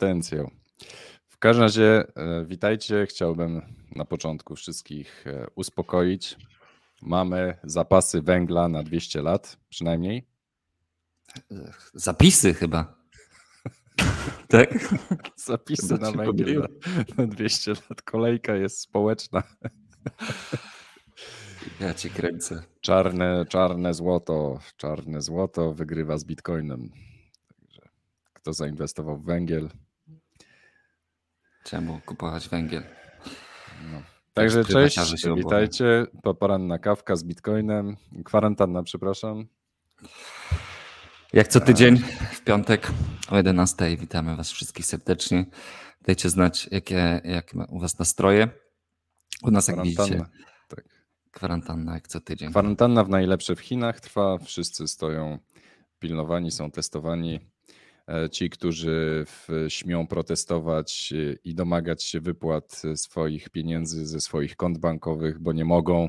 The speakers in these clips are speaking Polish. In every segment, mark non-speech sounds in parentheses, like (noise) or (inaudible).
Potencjał. W każdym razie e, witajcie. Chciałbym na początku wszystkich e, uspokoić. Mamy zapasy węgla na 200 lat przynajmniej. Zapisy chyba. (laughs) tak? Zapisy chyba na węgiel na 200 lat. Kolejka jest społeczna. Ja cię kręcę. Czarne, czarne złoto, czarne złoto wygrywa z bitcoinem. Także kto zainwestował w węgiel? Czemu kupować węgiel? No. Także cześć, witajcie. Poranna kawka z bitcoinem. Kwarantanna, przepraszam. Jak co tydzień w piątek o 11 witamy Was wszystkich serdecznie. Dajcie znać, jakie, jak u Was nastroje. U nas, jak widzicie, tak. kwarantanna jak co tydzień. Kwarantanna w najlepsze w Chinach trwa. Wszyscy stoją pilnowani, są testowani. E, ci, którzy śmią protestować e, i domagać się wypłat swoich pieniędzy ze swoich kont bankowych, bo nie mogą,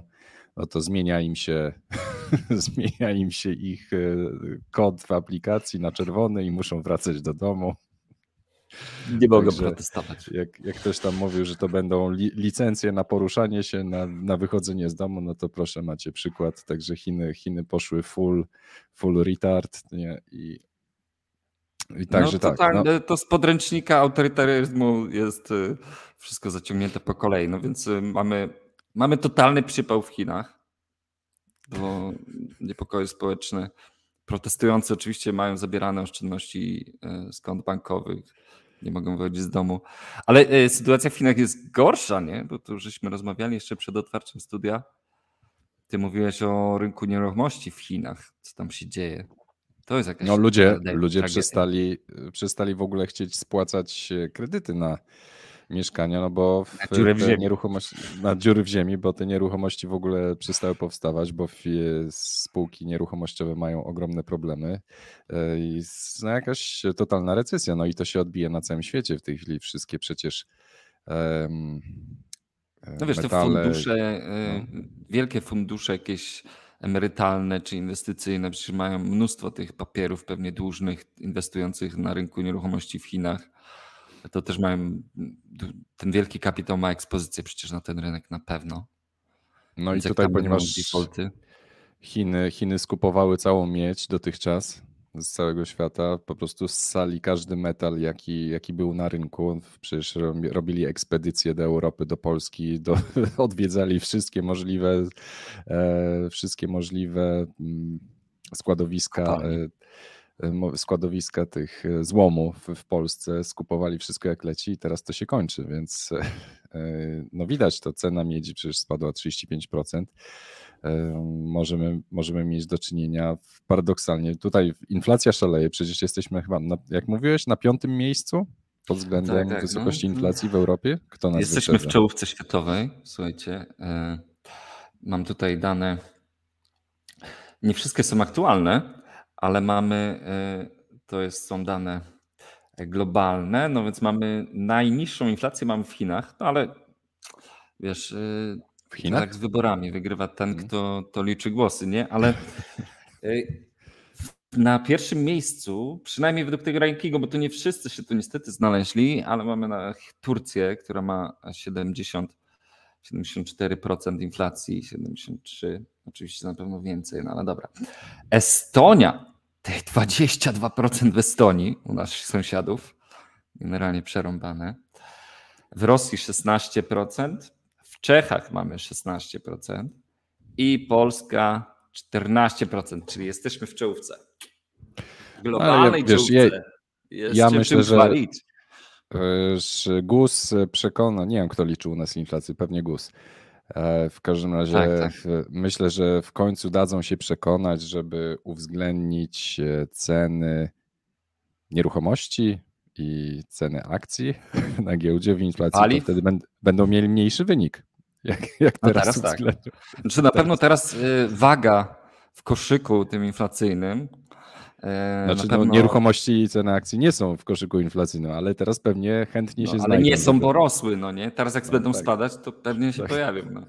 no to zmienia im się, (laughs) zmienia im się ich e, kod w aplikacji na czerwony i muszą wracać do domu. Nie mogą Także protestować. Jak, jak ktoś tam mówił, że to będą li, licencje na poruszanie się, na, na wychodzenie z domu, no to proszę, macie przykład. Także Chiny, Chiny poszły full, full retard nie? i i także no, to, tak. no. To z podręcznika autorytaryzmu jest y, wszystko zaciągnięte po kolei. No więc y, mamy, mamy totalny przypał w Chinach. Bo niepokoje społeczne. Protestujący oczywiście mają zabierane oszczędności z kont bankowych. Nie mogą wychodzić z domu. Ale sytuacja w Chinach jest gorsza, nie? Bo tu żeśmy rozmawiali jeszcze przed otwarciem studia. Ty mówiłeś o rynku nieruchomości w Chinach. Co tam się dzieje? To jest jakaś No ludzie, ludzie przestali, przestali w ogóle chcieć spłacać kredyty na mieszkania, no bo w, na, dziury w ziemi. Nieruchomości, na dziury w ziemi, bo te nieruchomości w ogóle przestały powstawać, bo spółki nieruchomościowe mają ogromne problemy e, i no jakaś totalna recesja, no i to się odbije na całym świecie w tej chwili. Wszystkie przecież um, no wiesz, metale, te fundusze, no. wielkie fundusze jakieś emerytalne czy inwestycyjne, przecież mają mnóstwo tych papierów pewnie dłużnych inwestujących na rynku nieruchomości w Chinach. To też mają, ten wielki kapitał ma ekspozycję przecież na ten rynek na pewno. No Więc i tutaj, ponieważ Chiny, Chiny skupowały całą miedź dotychczas, z całego świata, po prostu ssali każdy metal, jaki, jaki był na rynku. Przecież robili ekspedycje do Europy, do Polski, do, (laughs) odwiedzali wszystkie możliwe, e, wszystkie możliwe mm, składowiska. E, e, składowiska tych e, złomów w Polsce, skupowali wszystko jak leci i teraz to się kończy, więc (laughs) no widać to, cena miedzi przecież spadła 35% możemy, możemy mieć do czynienia paradoksalnie. Tutaj inflacja szaleje, przecież jesteśmy chyba, na, jak mówiłeś, na piątym miejscu pod względem tak, tak, no. wysokości no. inflacji w Europie? Kto nas Jesteśmy wyprzedza? w czołówce światowej. Słuchajcie, e, mam tutaj dane. Nie wszystkie są aktualne, ale mamy, e, to jest, są dane globalne, no więc mamy najniższą inflację mamy w Chinach, no ale wiesz, e, w Chinach? Tak, z wyborami wygrywa ten, mhm. kto to liczy głosy, nie? Ale (laughs) y, na pierwszym miejscu, przynajmniej według tego rankingu, bo to nie wszyscy się tu niestety znaleźli, ale mamy na Turcję, która ma 70, 74% inflacji, 73, oczywiście na pewno więcej, no ale dobra. Estonia, 22% w Estonii, u naszych sąsiadów, generalnie przerąbane. W Rosji 16%, Czechach mamy 16% i Polska 14%, czyli jesteśmy w czołówce. Globalnej ja, wiesz, czołówce. Ja, ja myślę, że, że GUS przekona, nie wiem kto liczył u nas inflację, pewnie GUS. E, w każdym razie tak, tak. myślę, że w końcu dadzą się przekonać, żeby uwzględnić e, ceny nieruchomości i ceny akcji (laughs) na giełdzie w inflacji, to wtedy będą mieli mniejszy wynik. (laughs) Jak, jak teraz, no teraz tak. Znaczy na pewno teraz y, waga w koszyku tym inflacyjnym. Y, znaczy, no, pewno... no, nieruchomości i ceny akcji nie są w koszyku inflacyjnym, ale teraz pewnie chętnie no, się ale znajdą. Ale nie są, bo rosły, no nie? Teraz jak no, będą tak. spadać, to pewnie się tak. pojawią. No.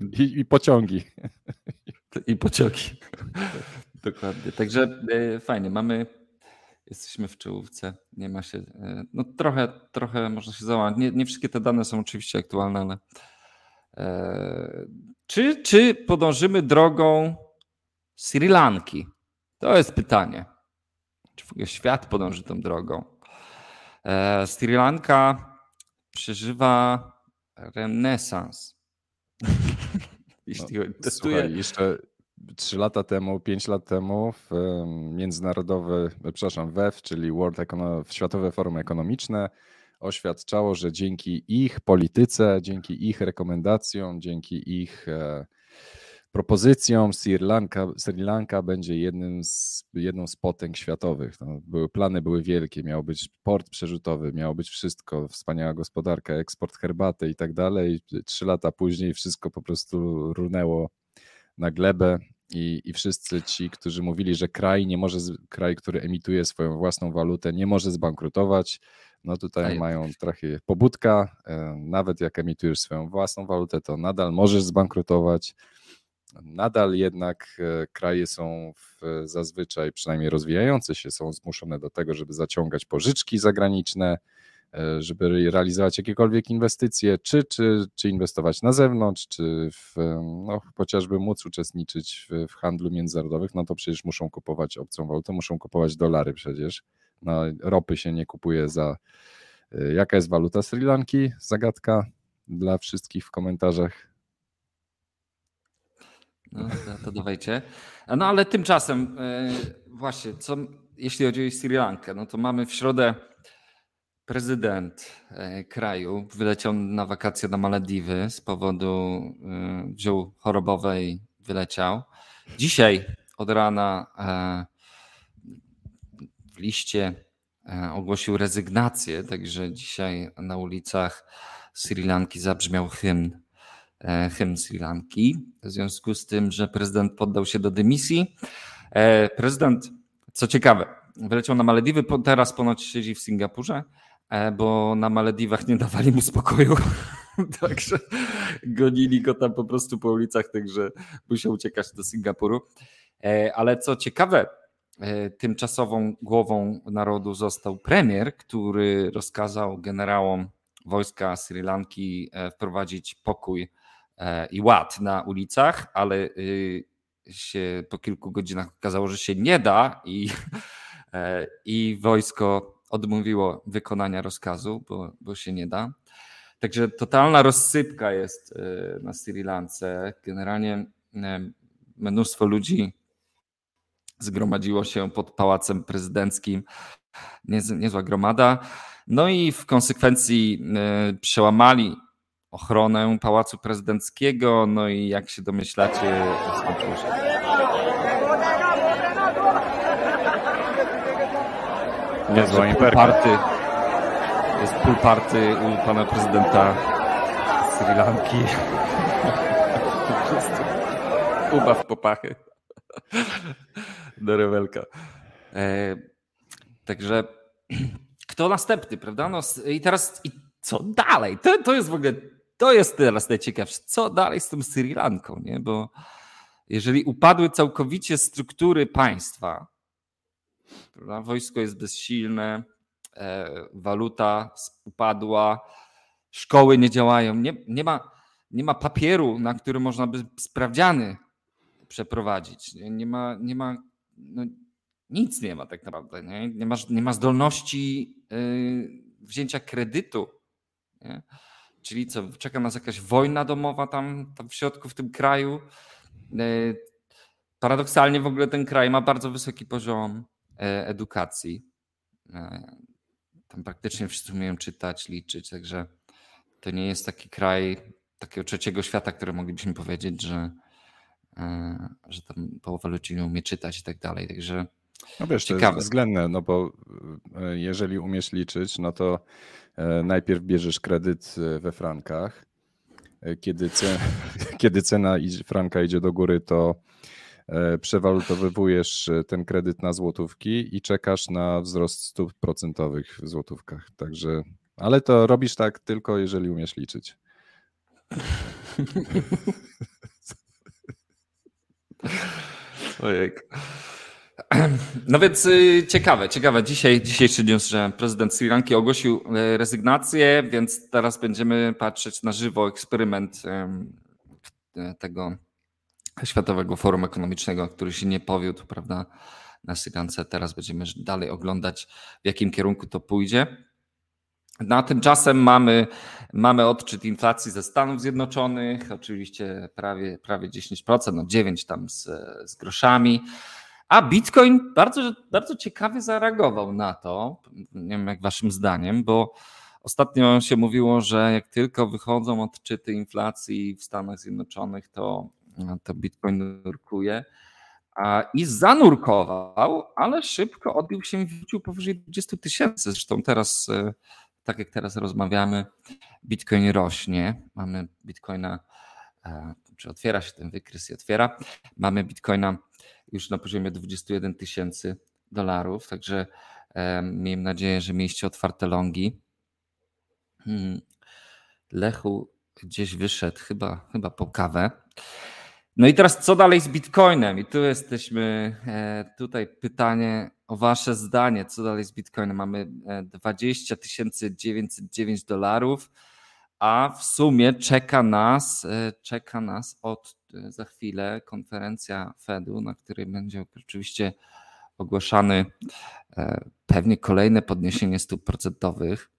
I, I, I, pociągi. I pociągi. Dokładnie. Także y, fajnie, mamy jesteśmy w czołówce. Nie ma się. E, no trochę, trochę można się załamać. Nie, nie wszystkie te dane są oczywiście aktualne, ale. E, czy, czy podążymy drogą Sri Lanki? To jest pytanie. Czy w ogóle świat podąży tą drogą? E, Sri Lanka przeżywa renesans. (laughs) Jeśli no, Słuchaj, jeszcze trzy lata temu, pięć lat temu w międzynarodowy, przepraszam, WEF, czyli World Econo Światowe Forum Ekonomiczne oświadczało, że dzięki ich polityce, dzięki ich rekomendacjom, dzięki ich e, propozycją Sri Lanka, Sri Lanka będzie jednym z, jedną z potęg światowych. No, były, plany były wielkie, miał być port przerzutowy, miało być wszystko, wspaniała gospodarka, eksport herbaty i tak dalej. Trzy lata później wszystko po prostu runęło na glebę i, i wszyscy ci, którzy mówili, że kraj nie może, kraj, który emituje swoją własną walutę, nie może zbankrutować, no tutaj mają trochę pobudka, e, nawet jak emitujesz swoją własną walutę, to nadal możesz zbankrutować. Nadal jednak e, kraje są w, zazwyczaj, przynajmniej rozwijające się, są zmuszone do tego, żeby zaciągać pożyczki zagraniczne, e, żeby realizować jakiekolwiek inwestycje, czy, czy, czy inwestować na zewnątrz, czy w, no, chociażby móc uczestniczyć w, w handlu międzynarodowym, no to przecież muszą kupować obcą walutę, muszą kupować dolary przecież. No, ropy się nie kupuje za. E, jaka jest waluta Sri Lanki? Zagadka dla wszystkich w komentarzach. No, to, to dawajcie. No ale tymczasem, e, właśnie, co, jeśli chodzi o Sri Lankę, no to mamy w środę prezydent e, kraju wyleciał na wakacje na Malediwy z powodu e, wziął chorobowej, wyleciał. Dzisiaj od rana w liście ogłosił rezygnację, także dzisiaj na ulicach Sri Lanki zabrzmiał hymn hymn Sri Lanki, w związku z tym, że prezydent poddał się do dymisji. E, prezydent, co ciekawe, wyleciał na Malediwy, teraz ponoć siedzi w Singapurze, e, bo na Malediwach nie dawali mu spokoju. (laughs) Także gonili go tam po prostu po ulicach, także musiał uciekać do Singapuru. Ale co ciekawe, tymczasową głową narodu został premier, który rozkazał generałom wojska Sri Lanki wprowadzić pokój E, i ład na ulicach, ale y, się po kilku godzinach okazało, że się nie da i, (laughs) e, i wojsko odmówiło wykonania rozkazu, bo, bo się nie da. Także totalna rozsypka jest e, na Sri Lance. Generalnie mnóstwo ludzi zgromadziło się pod pałacem prezydenckim. Niezła gromada. No i w konsekwencji przełamali ochronę Pałacu Prezydenckiego, no i jak się domyślacie, skończyło się. Niezła imperka. Jest pool party u pana prezydenta Sri Lanki. (laughs) po prostu ubaw popachy do rewelka. E, także (clears throat) kto następny, prawda? No, I teraz i co dalej? To, to jest w ogóle to jest teraz najciekawsze. Co dalej z tą Sri Lanką, nie? Bo jeżeli upadły całkowicie struktury państwa, prawda? wojsko jest bezsilne, e, waluta upadła, szkoły nie działają, nie, nie, ma, nie ma papieru, na który można by sprawdziany przeprowadzić. Nie, nie ma, nie ma no, nic nie ma tak naprawdę. Nie, nie, ma, nie ma zdolności y, wzięcia kredytu. Nie? Czyli co, czeka nas jakaś wojna domowa tam, tam w środku, w tym kraju. E, paradoksalnie w ogóle ten kraj ma bardzo wysoki poziom e, edukacji. E, tam praktycznie wszyscy umieją czytać, liczyć, także to nie jest taki kraj takiego trzeciego świata, który moglibyśmy powiedzieć, że, że tam połowa ludzi nie umie czytać i tak dalej. Także no wiesz, ciekawe. to jest względne, no bo jeżeli umiesz liczyć, no to najpierw bierzesz kredyt e, we frankach. E, kiedy, cena, (laughs) kiedy cena franka idzie do góry, to przewalutowujesz ten kredyt na złotówki i czekasz na wzrost stóp procentowych w złotówkach. Także, ale to robisz tak tylko, jeżeli umiesz liczyć. (laughs) Ojej. No więc y, ciekawe, ciekawe. Dzisiaj, dzisiejszy news, że prezydent Sri Lanki ogłosił y, rezygnację, więc teraz będziemy patrzeć na żywo eksperyment tego Światowego Forum Ekonomicznego, który się nie powiódł, prawda, na Sri Lance. Teraz będziemy dalej oglądać, w jakim kierunku to pójdzie. Na tymczasem mamy, mamy odczyt inflacji ze Stanów Zjednoczonych, oczywiście prawie, prawie 10%, no 9 tam z, z groszami. A Bitcoin bardzo, bardzo ciekawie zareagował na to. Nie wiem, jak waszym zdaniem, bo ostatnio się mówiło, że jak tylko wychodzą odczyty inflacji w Stanach Zjednoczonych, to, to Bitcoin nurkuje. I zanurkował, ale szybko odbił się i wrócił powyżej 20 tysięcy. Zresztą teraz e, tak jak teraz rozmawiamy, Bitcoin rośnie. Mamy Bitcoina, e, czy otwiera się ten wykres i otwiera. Mamy Bitcoina już na poziomie 21 tysięcy dolarów, także miejmy nadzieję, że mieliście otwarte longi. Hmm. Lechu gdzieś wyszedł, chyba, chyba po kawę. No i teraz co dalej z Bitcoinem? I tu jesteśmy, e, tutaj pytanie o Wasze zdanie, co dalej z Bitcoinem. Mamy 20 e, 909 dolarów, a w sumie czeka nas, e, czeka nas od za chwilę konferencja Fedu, na której będzie oczywiście ogłaszany pewnie kolejne podniesienie stóp procentowych.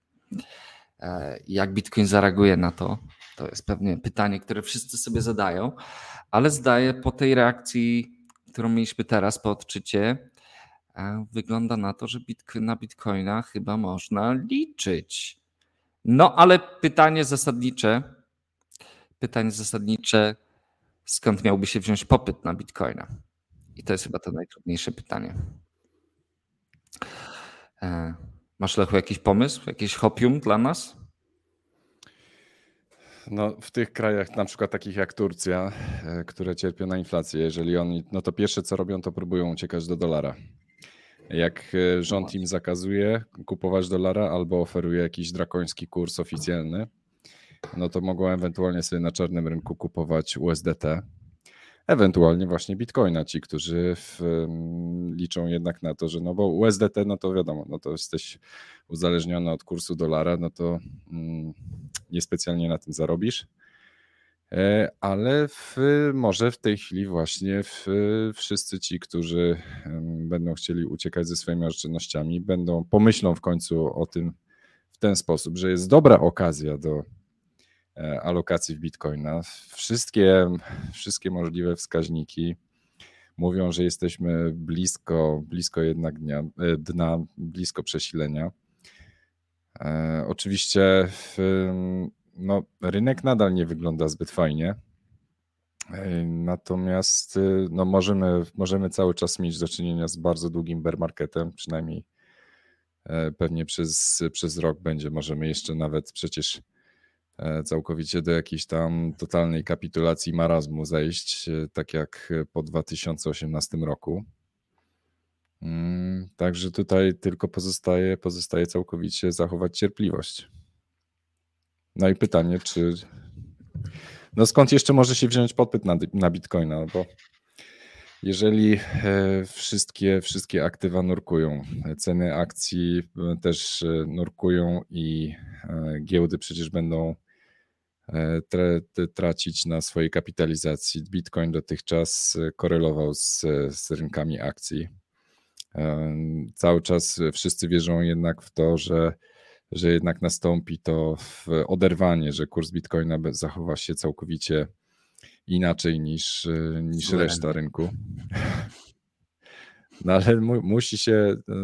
Jak Bitcoin zareaguje na to? To jest pewnie pytanie, które wszyscy sobie zadają ale zdaje po tej reakcji, którą mieliśmy teraz po odczycie, e, wygląda na to, że na bitcoina chyba można liczyć. No ale pytanie zasadnicze, pytanie zasadnicze, skąd miałby się wziąć popyt na bitcoina? I to jest chyba to najtrudniejsze pytanie. E, masz Lechu jakiś pomysł, jakiś hopium dla nas? No, w tych krajach, na przykład takich jak Turcja, e, które cierpią na inflację, jeżeli oni, no to pierwsze co robią, to próbują uciekać do dolara. Jak e, rząd im zakazuje kupować dolara albo oferuje jakiś drakoński kurs oficjalny, no to mogą ewentualnie sobie na czarnym rynku kupować USDT, ewentualnie właśnie bitcoina, ci, którzy w, liczą jednak na to, że no bo USDT, no to wiadomo, no to jesteś uzależniony od kursu dolara, no to mm, niespecjalnie na tym zarobisz. E, ale w, może w tej chwili właśnie w, wszyscy ci, którzy będą chcieli uciekać ze swoimi oszczędnościami, będą pomyślą w końcu o tym w ten sposób, że jest dobra okazja do alokacji w bitcoina. Wszystkie, wszystkie możliwe wskaźniki mówią, że jesteśmy blisko, blisko jednak dnia, e, dna, blisko przesilenia. E, oczywiście no, rynek nadal nie wygląda zbyt fajnie. E, natomiast e, no, możemy, możemy cały czas mieć do czynienia z bardzo długim bear marketem, przynajmniej pewnie przez, przez rok będzie. Możemy jeszcze nawet przecież całkowicie do jakiejś tam totalnej kapitulacji marazmu zejść, tak jak po 2018 roku. Mm, także tutaj tylko pozostaje, pozostaje całkowicie zachować cierpliwość. No i pytanie, czy. No skąd jeszcze może się wziąć podpyt na, na bitcoina? Bo jeżeli e, wszystkie, wszystkie aktywa nurkują, ceny akcji e, też e, nurkują i giełdy przecież będą tracić na swojej kapitalizacji. Bitcoin dotychczas korelował z, z rynkami akcji Cały czas wszyscy wierzą jednak w to, że, że jednak nastąpi to oderwanie, że kurs bitcoina zachowa się całkowicie inaczej niż, niż reszta rynku. (laughs) No ale mu, musi się, e,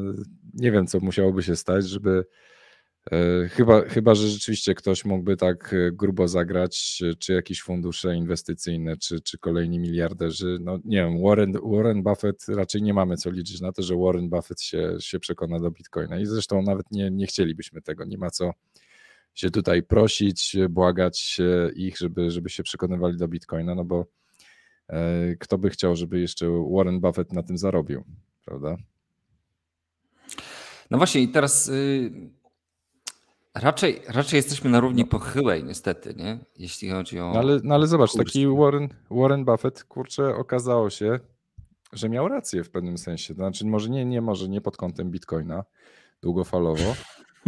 nie wiem co musiałoby się stać, żeby E, chyba, chyba, że rzeczywiście ktoś mógłby tak e, grubo zagrać, e, czy jakieś fundusze inwestycyjne, czy, czy kolejni miliarderzy. No nie wiem, Warren, Warren Buffett raczej nie mamy co liczyć na to, że Warren Buffett się, się przekona do Bitcoina. I zresztą nawet nie, nie chcielibyśmy tego. Nie ma co się tutaj prosić, błagać ich, żeby, żeby się przekonywali do Bitcoina, no bo kto by chciał, żeby jeszcze Warren Buffett na tym zarobił, prawda? No właśnie, i teraz y, Raczej, raczej jesteśmy na równi pochyłej, niestety, nie? Jeśli chodzi o. No ale, no ale zobacz, kurs. taki Warren, Warren Buffett, kurczę, okazało się, że miał rację w pewnym sensie. To znaczy, może nie, nie, może nie pod kątem bitcoina długofalowo.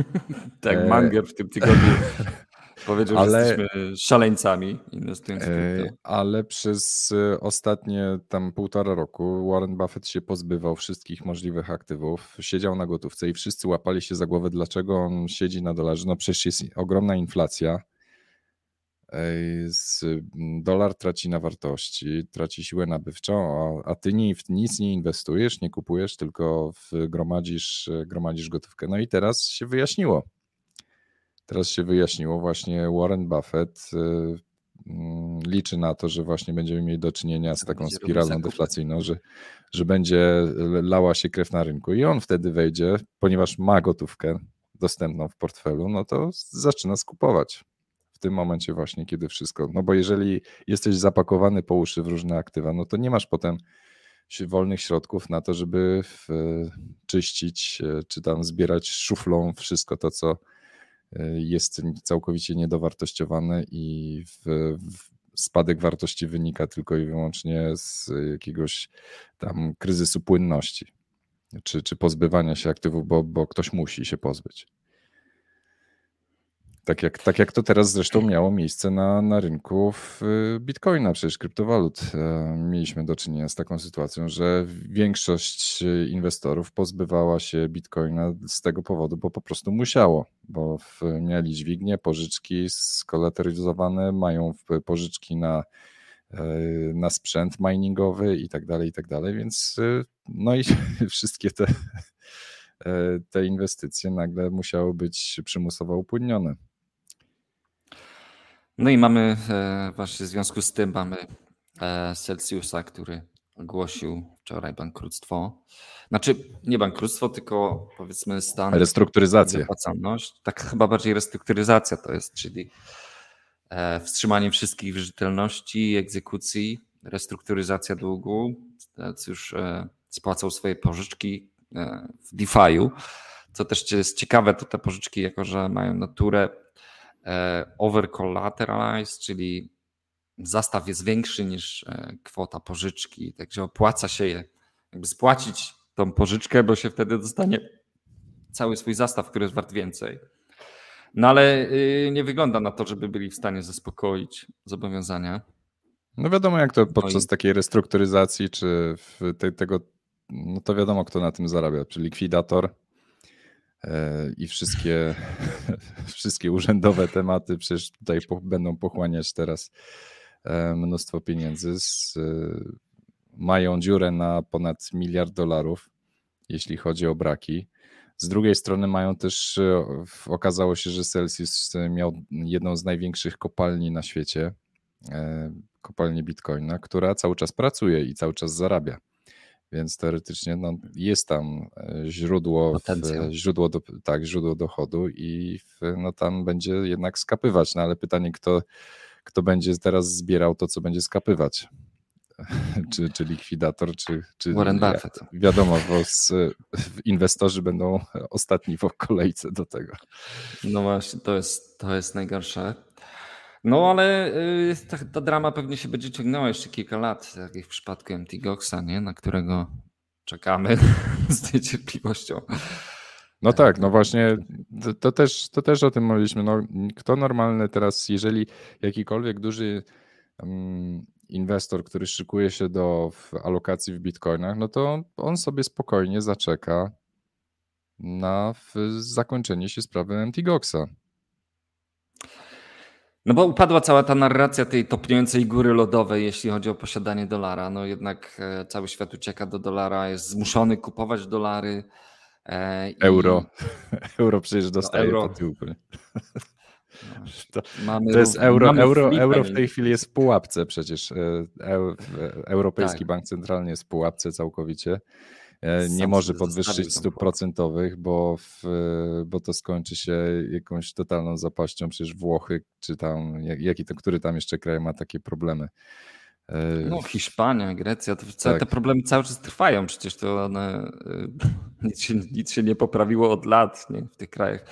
(laughs) tak, e... Manger w tym tygodniu (laughs) powiedział, ale... że jesteśmy szaleńcami inwestując krypto. Ale przez e, ostatnie tam półtora roku Warren Buffett się pozbywał wszystkich możliwych aktywów, siedział na gotówce i wszyscy łapali się za głowę, dlaczego on siedzi na dolarze. No przecież jest ogromna inflacja dolar traci na wartości, traci siłę nabywczą, a, a ty nie, nic nie inwestujesz, nie kupujesz, tylko gromadzisz, gromadzisz gotówkę. No i teraz się wyjaśniło. Teraz się wyjaśniło, właśnie Warren Buffett y, mm, liczy na to, że właśnie będziemy mieli do czynienia z taką spiralą deflacyjną, że, że będzie lała się krew na rynku i on wtedy wejdzie, ponieważ ma gotówkę dostępną w portfelu, no to zaczyna skupować w tym momencie właśnie, kiedy wszystko, no bo jeżeli jesteś zapakowany po uszy w różne aktywa, no to nie masz potem wolnych środków na to, żeby w, czyścić e, czy tam zbierać szuflą wszystko to, co e, jest całkowicie niedowartościowane i w, w spadek wartości wynika tylko i wyłącznie z jakiegoś tam kryzysu płynności czy, czy pozbywania się aktywów, bo, bo ktoś musi się pozbyć. Tak jak, tak jak to teraz zresztą miało miejsce na, na rynku y, bitcoina, przecież kryptowalut. E, mieliśmy do czynienia z taką sytuacją, że większość inwestorów pozbywała się bitcoina z tego powodu, bo po prostu musiało, bo mieli dźwignie, pożyczki skolateryzowane, mają pożyczki na, e, na sprzęt miningowy i tak dalej, i tak dalej, więc y, no i (laughs) wszystkie te, e, te inwestycje nagle musiały być przymusowo upłynnione. No i mamy e, właśnie w związku z tym mamy e, Celsiusa, który ogłosił wczoraj bankructwo. Znaczy nie bankructwo, tylko powiedzmy stan. Restrukturyzację. Zapłacalność. Tak chyba bardziej restrukturyzacja to jest, czyli e, wstrzymanie wszystkich wierzytelności, egzekucji, restrukturyzacja długu. Już spłacał swoje pożyczki w DeFi'u. Co też jest ciekawe, to te pożyczki, jako że mają naturę over collateralized, czyli zastaw jest większy niż e, kwota pożyczki, także opłaca się je jakby spłacić tą pożyczkę, bo się wtedy dostanie cały swój zastaw, który jest wart więcej. No ale y, nie wygląda na to, żeby byli w stanie zaspokoić zobowiązania. No wiadomo, jak to no podczas takiej restrukturyzacji, czy te, tego, no to wiadomo, kto na tym zarabia, czy likwidator, E, i wszystkie, (laughs) wszystkie urzędowe tematy przecież tutaj po, będą pochłaniać teraz e, mnóstwo pieniędzy. Z, e, mają dziurę na ponad miliard dolarów, jeśli chodzi o braki. Z drugiej strony mają też, okazało się, że Celsius miał jedną z największych kopalni na świecie, kopalnię Bitcoina, która cały czas pracuje i cały czas zarabia. Więc teoretycznie no, jest tam e, źródło, w, źródło, do, tak, źródło dochodu i w, no, tam będzie jednak skapywać. No ale pytanie, kto, kto będzie teraz zbierał to, co będzie skapywać? (laughs) czy, czy likwidator, czy, czy Warren Buffett. Wiadomo, bo z, inwestorzy będą (laughs) ostatni w kolejce do tego. No właśnie, to jest, to jest najgorsze. No ale y, ta, ta, drama pewnie się będzie ciągnęła jeszcze kilka lat, tak jak w przypadku MT Goxa, nie? na którego czekamy (laughs) z niecierpliwością. No tak, no właśnie, to, to, też, to też o tym mówiliśmy. No, kto normalny teraz, jeżeli jakikolwiek duży um, inwestor, który szykuje się do alokacji w bitcoinach, no to on sobie spokojnie zaczeka na zakończenie się sprawy MT Goxa. No bo upadła cała ta narracja tej topniącej góry lodowej, jeśli chodzi o posiadanie dolara. No jednak e, cały świat ucieka do dolara, jest zmuszony kupować dolary. E, euro. (laughs) Euro przecież dostaje no, euro. po tyłku. (laughs) To, to, jest euro, euro, euro w tej chwili jest w pułapce przecież. E, Europejski tak. Bank Centralny jest w pułapce całkowicie. E, nie może podwyższyć stóp procentowych, bo, w, bo to skończy się jakąś totalną zapaścią. Przecież Włochy, czy tam, jaki to, który tam jeszcze kraj ma takie problemy. E, no, Hiszpania, Grecja, to tak. te problemy cały czas trwają. Przecież to one, e, (laughs) nic, się, nic się nie poprawiło od lat nie, w tych krajach.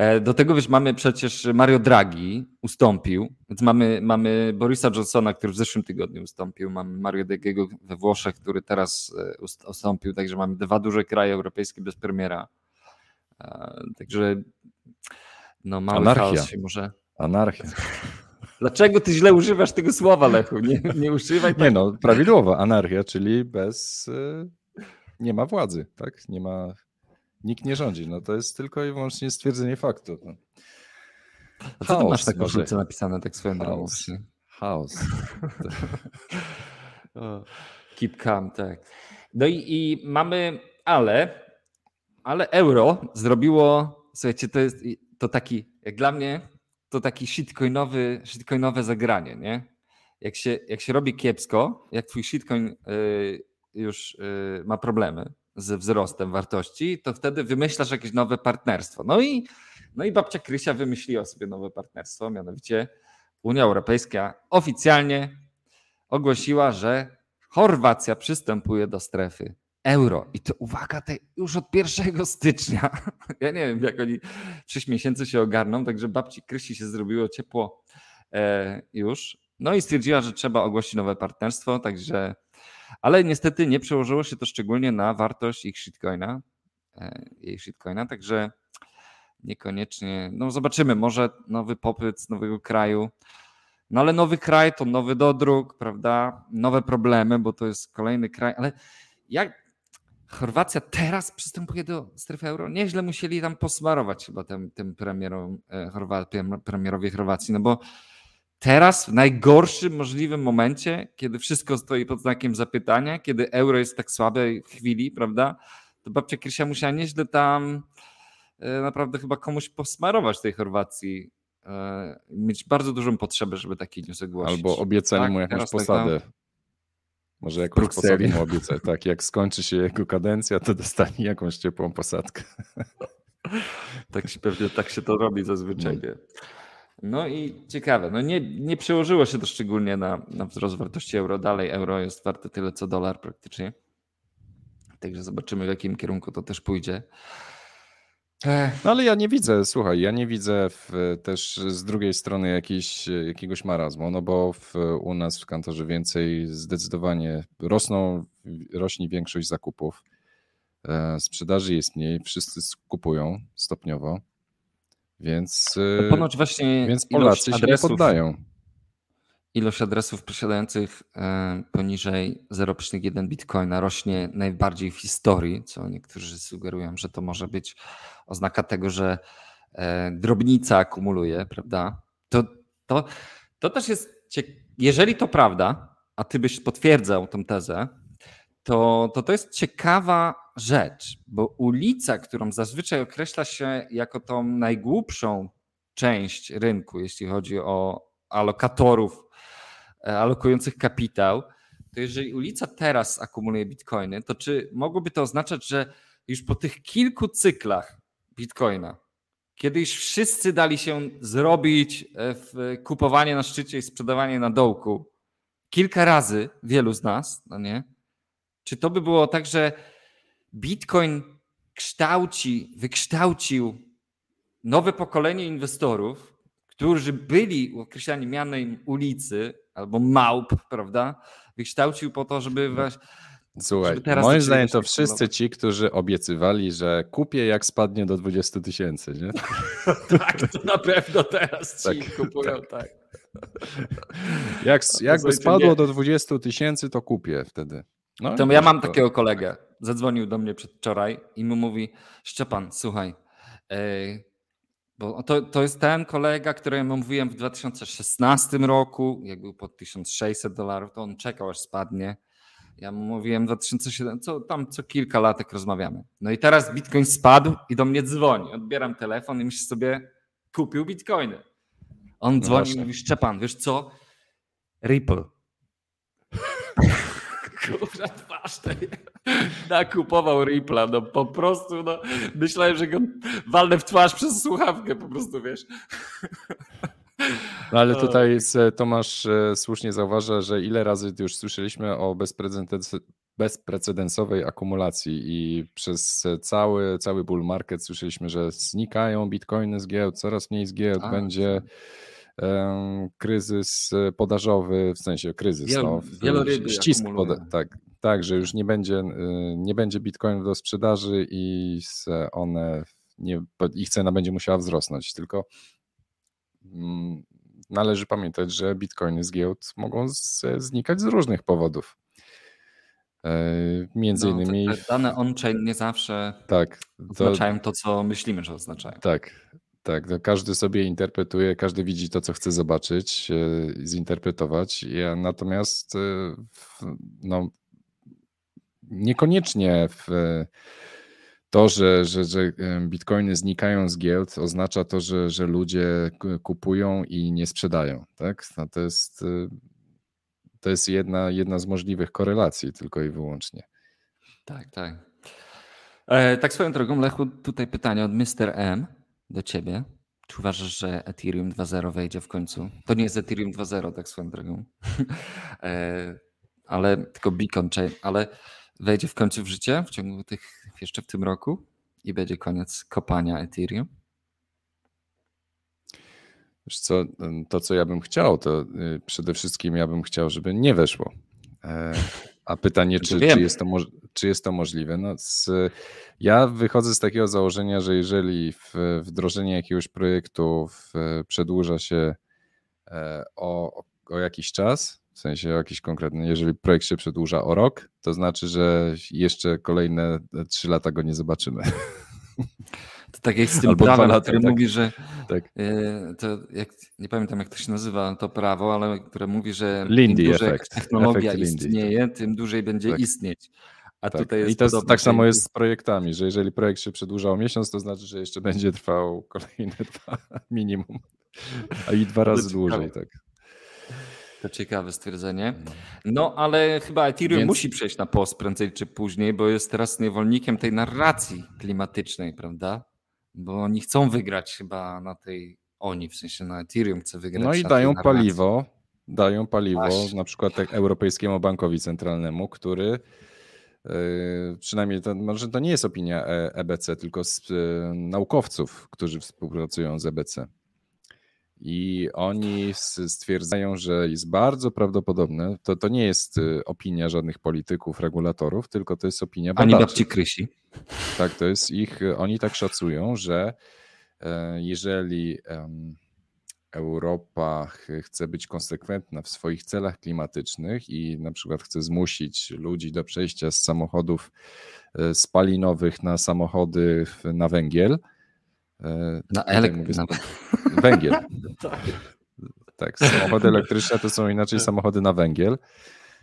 E, do tego wiesz, mamy przecież Mario Draghi ustąpił, więc mamy, mamy Borisa Johnsona, który w zeszłym tygodniu ustąpił, mamy Mario Draghiego we Włoszech, który teraz e, ustąpił, także mamy dwa duże kraje europejskie bez premiera. E, także no mały Anarchia. się może... Anarchia. Dlaczego ty źle używasz tego słowa, Lechu? Nie, nie używaj. Tak. Nie no, prawidłowo, anarchia, czyli bez... Nie ma władzy, tak? Nie ma nikt nie rządzi. No to jest tylko i wyłącznie stwierdzenie faktu. No. A co masz taką może... napisane tak swoją drogą? Chaos. (laughs) Keep calm, tak. No i, i mamy, ale, ale euro zrobiło, słuchajcie, to jest to taki, jak dla mnie, to taki shitcoinowy, shitcoinowe zagranie, nie? Jak się, jak się robi kiepsko, jak twój shitcoin y, już y, ma problemy, ze wzrostem wartości, to wtedy wymyślasz jakieś nowe partnerstwo. No i, no i babcia Krysia wymyśliła sobie nowe partnerstwo, mianowicie Unia Europejska oficjalnie ogłosiła, że Chorwacja przystępuje do strefy euro. I to uwaga, te już od 1 stycznia. (laughs) Ja nie wiem, jak oni 6 miesięcy się ogarną, także babci Krysi się zrobiło ciepło e, już. No i stwierdziła, że trzeba ogłosić nowe partnerstwo, także ale niestety nie przełożyło się to szczególnie na wartość ich shitcoina, e, jej shitcoina, także niekoniecznie, no zobaczymy, może nowy popyt z nowego kraju, no ale nowy kraj to nowy dodruk, prawda, nowe problemy, bo to jest kolejny kraj, ale jak Chorwacja teraz przystępuje do strefy euro, nieźle musieli tam posmarować chyba tym, tym premierom, e, premierowi Chorwacji, no bo teraz, w najgorszym możliwym momencie, kiedy wszystko stoi pod znakiem zapytania, kiedy euro jest w tak słabej chwili, prawda, to babcia Krysia musiała nieźle tam e, naprawdę chyba komuś posmarować tej Chorwacji. E, mieć bardzo dużą potrzebę, żeby taki news ogłosić. Albo obiecali tak, mu jakąś tak posadę. Tak, Może jakąś posadę mu obiecać. (laughs) Tak, jak skończy się jego kadencja, to dostanie jakąś ciepłą posadkę. tak się pewnie tak się to robi zazwyczaj. No. No i ciekawe, no nie, nie przełożyło się to szczególnie na, na wzrost wartości euro. Dalej euro jest warte tyle co dolar praktycznie. Także zobaczymy w jakim kierunku to też pójdzie. No ale ja nie widzę, słuchaj, ja nie widzę w, też z drugiej strony jakiegoś marazmu, no bo w, u nas w kantorze więcej zdecydowanie rosną, rośnie większość zakupów. E, sprzedaży jest mniej, wszyscy kupują stopniowo. Więc, no ponoć właśnie więc Polacy się nie poddają. Ilość adresów posiadających e, poniżej 0,1 bitcoina rośnie najbardziej w historii, co niektórzy sugerują, że to może być oznaka tego, że e, drobnica akumuluje, prawda? To, to, to też jest, jeżeli to prawda, a ty byś potwierdzał tę tezę, to, to to jest ciekawa rzecz, bo ulica, którą zazwyczaj określa się jako tą najgłupszą część rynku, jeśli chodzi o alokatorów e, alokujących kapitał, to jeżeli ulica teraz akumuluje bitcoiny, to czy mogłoby to oznaczać, że już po tych kilku cyklach bitcoina, kiedy już wszyscy dali się zrobić e, w kupowanie na szczycie i sprzedawanie na dołku, kilka razy, wielu z nas, no nie? Czy to by było tak, że Bitcoin kształci, wykształcił nowe pokolenie inwestorów, którzy byli określani mianem ulicy albo małp, prawda? Wykształcił po to, żeby właśnie. Słuchaj, moim zdaniem to wszyscy ci, którzy obiecywali, że kupię jak spadnie do 20 tysięcy, nie? (laughs) tak, to na pewno teraz ci tak, kupują, tak. tak. Jak, jakby spadło do 20 tysięcy, to kupię wtedy. No, to ja mam to... takiego kolegę. Zadzwonił do mnie przedwczoraj i mu mówi: Szczepan, słuchaj, bo to, to jest ten kolega, któremu mówiłem w 2016 roku, jak był pod 1600 dolarów, to on czekał aż spadnie. Ja mu mówiłem 2007, co tam co kilka latek rozmawiamy. No i teraz Bitcoin spadł i do mnie dzwoni. Odbieram telefon i myślę sobie, kupił Bitcoiny. On no dzwoni i mówi, Szczepan, wiesz co? Ripple (laughs) kurwa twarz tej nakupował Rippla, no po prostu, no myślałem, że go walnę w twarz przez słuchawkę po prostu, wiesz. No ale tutaj Tomasz e, słusznie zauważa, że ile razy już słyszeliśmy o bezprecedensowej akumulacji i przez cały, cały bull market słyszeliśmy, że znikają bitcoiny z giełd, coraz mniej z giełd, A, będzie. um, kryzys podażowy, w sensie kryzys, Wiel, no, ścisk, poda- tak, tak, że już nie będzie, y, nie będzie bitcoinów do sprzedaży i one, nie, ich cena będzie musiała wzrosnąć, tylko mm, należy pamiętać, że bitcoiny z giełd mogą znikać z różnych powodów. E, między no, innymi. Te, te dane on-chain nie zawsze tak, to, oznaczają to, co myślimy, że oznaczają. Tak, tak. każdy sobie interpretuje, każdy widzi to, co chce zobaczyć, e, zinterpretować. Ja, natomiast e, no, niekoniecznie w to, że, że, że bitcoiny znikają z giełd, oznacza to, że, że ludzie kupują i nie sprzedają. Tak? No to jest, to jest jedna, jedna z możliwych korelacji, tylko i wyłącznie. Tak, tak. E, tak swoją drogą, Lechu, tutaj pytanie od Mr. M do ciebie. Czy uważasz, że Ethereum 2.0 wejdzie w końcu? To nie jest Ethereum 2.0, tak swoją drogą, (laughs) e, ale tylko Beacon Chain, ale wejdzie w końcu w życie w ciągu tych, jeszcze w tym roku i będzie koniec kopania Ethereum? Wiesz co, to co ja bym chciał, to y, przede wszystkim ja bym chciał, żeby nie weszło. E, a pytanie, (laughs) czy, czy, jest, to, czy jest to możliwe? No z, ja wychodzę z takiego założenia, że jeżeli wdrożenie jakiegoś projektu przedłuża się e, o, o jakiś czas, w sensie jakiś konkretny. Jeżeli projekt się przedłuża o rok, to znaczy, że jeszcze kolejne trzy lata go nie zobaczymy. To tak jak z tym (laughs) Albo prawem, lata, który tak, mówi, że tak. E, to jak, nie pamiętam jak to się nazywa to prawo, ale które mówi, że Lindy im dłużej efekt. technologia efekt istnieje, tym dłużej będzie tak. istnieć. A tak. tutaj I to jest, tak samo jest z projektami, że jeżeli projekt się przedłuża o miesiąc, to znaczy, że jeszcze będzie trwał kolejne (laughs) dwa minimum, a i dwa razy dłużej. Tak. To ciekawe stwierdzenie. Mm. No, ale chyba Ethereum Więc... musi przejść na post prędzej czy później, bo jest teraz niewolnikiem tej narracji klimatycznej, prawda? Bo oni chcą wygrać chyba na tej, oni w sensie na Ethereum chce wygrać. No i dają paliwo, dają paliwo Właśnie. na przykład tak Europejskiemu Bankowi Centralnemu, który przynajmniej to, może to nie jest opinia EBC, tylko z, yy, naukowców, którzy współpracują z EBC i oni stwierdzają, że jest bardzo prawdopodobne, to, to nie jest y, opinia żadnych polityków, regulatorów, tylko to jest opinia badaczy. Ani babci Krysi. Tak, to jest ich, oni tak szacują, że e, jeżeli Europa chce być konsekwentna w swoich celach klimatycznych i na przykład chce zmusić ludzi do przejścia z samochodów e, spalinowych na samochody na węgiel, E, na elektrykę. Węgiel. (laughs) tak. tak, samochody elektryczne to są inaczej tak. samochody na węgiel.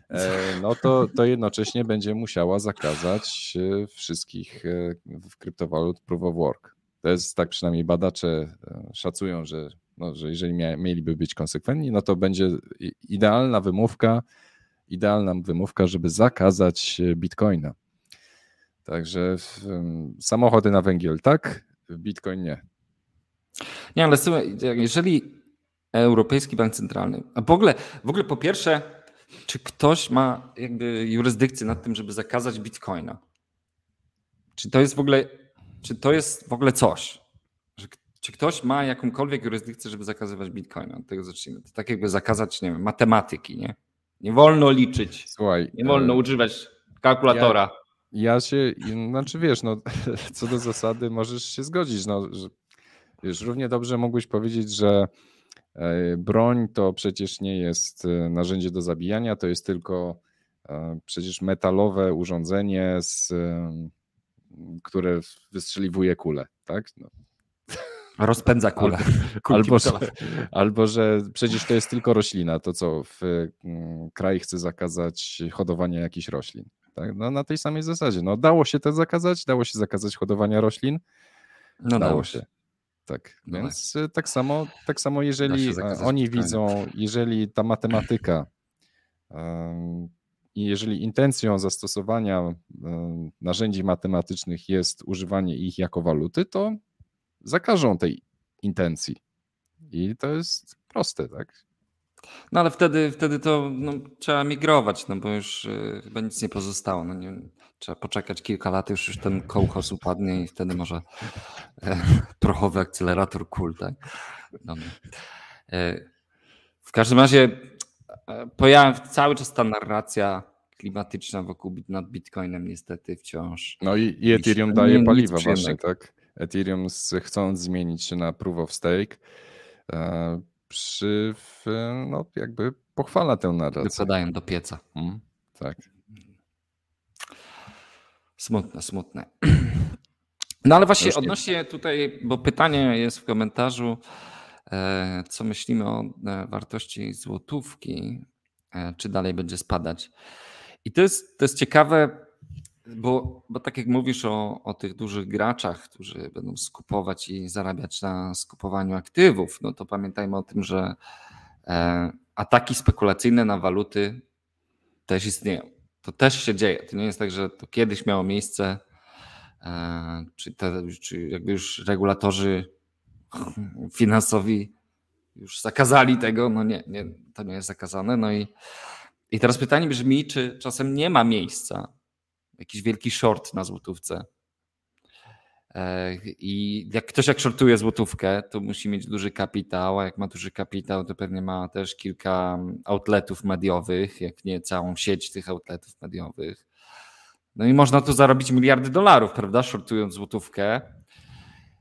E, no to, to jednocześnie będzie musiała zakazać wszystkich kryptowalut proof of work. To jest tak przynajmniej badacze szacują, że, no, że jeżeli mieliby być konsekwentni, no to będzie idealna wymówka, idealna wymówka, żeby zakazać bitcoina. Także samochody na węgiel tak, Bitcoin nie. Nie, ale jeżeli Europejski Bank Centralny, a w ogóle, w ogóle po pierwsze, czy ktoś ma jakby jurysdykcję nad tym, żeby zakazać Bitcoina? Czy to jest w ogóle, czy to jest w ogóle coś? Czy ktoś ma jakąkolwiek jurysdykcję, żeby zakazywać Bitcoina? Od tego zacznijmy. To tak jakby zakazać, nie wiem, matematyki, nie? Nie wolno liczyć. Słuchaj. Nie wolno e... używać kalkulatora. Ja ja się, znaczy wiesz, no, (laughs) co do zasady możesz się zgodzić. No, że, wiesz, równie dobrze mógłbyś powiedzieć, że e, broń to przecież nie jest e, narzędzie do zabijania, to jest tylko e, przecież metalowe urządzenie, z, które wystrzeliwuje kulę, tak? No. Rozpędza kulę. (laughs) Albo, że, albo, że przecież to jest tylko roślina, to co w kraj chce zakazać hodowania jakichś roślin. Tak? No, na tej samej zasadzie. No, dało się to zakazać, dało się zakazać hodowania roślin. No, dało się. Tak, no więc tak. tak samo, tak samo jeżeli oni widzą, jeżeli ta matematyka i jeżeli intencją zastosowania narzędzi matematycznych jest używanie ich jako waluty, to zakażą tej intencji. I to jest proste, tak? No ale wtedy, wtedy to no, trzeba migrować, no bo już y, chyba nic nie pozostało. No, nie, trzeba poczekać kilka lat, już, już ten kołchos upadnie i wtedy może e, (laughs) prochowy akcelerator kul, tak? No, no. E, w każdym razie e, pojawia cały czas ta narracja klimatyczna wokół nad Bitcoinem niestety wciąż. No i, i Ethereum daje paliwa właśnie, tak? Ethereum chcąc zmienić się na proof of stake, e, przy, no jakby pochwala tę narrację. Wypadają do pieca. Hmm, tak. Smutne, smutne. No ale właśnie odnośnie tutaj, bo pytanie jest w komentarzu, e, co myślimy o e, wartości złotówki, czy dalej będzie spadać. I to jest, to jest ciekawe, bo, bo tak jak mówisz o, o tych dużych graczach, którzy będą skupować i zarabiać na skupowaniu aktywów, no to pamiętajmy o tym, że e, ataki spekulacyjne na waluty też istnieją. To też się dzieje. To nie jest tak, że to kiedyś miało miejsce, e, czy, te, czy jakby już regulatorzy finansowi już zakazali tego. No nie, nie, to nie jest zakazane. No i i teraz pytanie brzmi, czy czasem nie ma miejsca, jakiś wielki short na złotówce. E, I jak ktoś jak shortuje złotówkę, to musi mieć duży kapitał, a jak ma duży kapitał, to pewnie ma też kilka outletów mediowych, jak nie całą sieć tych outletów mediowych. No i można tu zarobić miliardy dolarów, prawda, shortując złotówkę,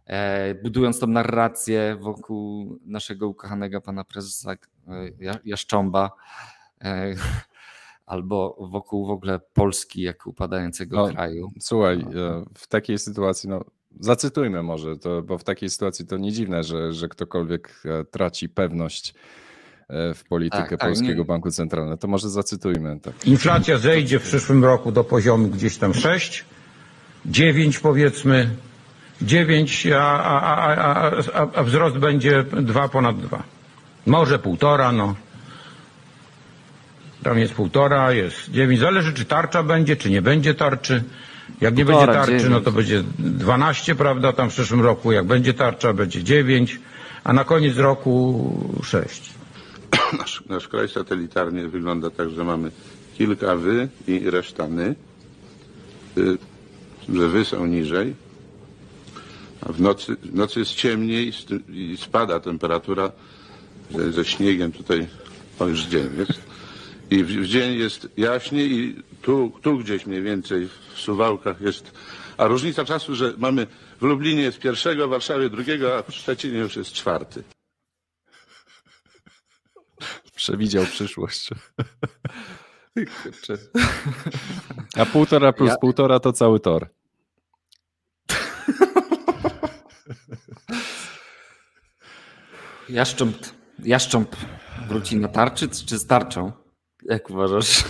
e, budując tą narrację wokół naszego ukochanego pana prezesa e, Jaszcząba, albo wokół w ogóle Polski jako upadającego no, kraju. Słuchaj, no. E, w takiej sytuacji, no zacytujmy może, to, bo w takiej sytuacji to nie dziwne, że, że ktokolwiek e, traci pewność w politykę tak, tak Polskiego tak, Banku Centralnego. To może zacytujmy. Tak. Inflacja zejdzie w przyszłym roku do poziomu gdzieś tam 6, 9 powiedzmy, 9, a, a, a, a, a wzrost będzie 2 ponad 2. Może półtora, no. Tam jest półtora, jest dziewięć. Zależy, czy tarcza będzie, czy nie będzie tarczy. Jak nie półtora, będzie tarczy, 9. no to będzie 12, prawda, tam w przyszłym roku. Jak będzie tarcza, będzie 9, a na koniec roku 6. (coughs) Nasz, nasz kraj satelitarnie wygląda tak, że mamy kilka wy i reszta my. Y, że wy są niżej. A w nocy, w nocy jest ciemniej i spada temperatura ze, ze śniegiem tutaj, o już dzień jest. I w, w dzień jest jaśniej i tu, tu gdzieś mniej więcej w Suwałkach jest. A różnica czasu, że mamy w Lublinie jest pierwszego, w Warszawie drugiego, a w Szczecinie już jest czwarty. Przewidział przyszłość. A półtora plus ja... półtora to cały tor. Jaszcząb, jaszcząb wróci na tarczy czy z tarczą? Jak uważasz? (laughs)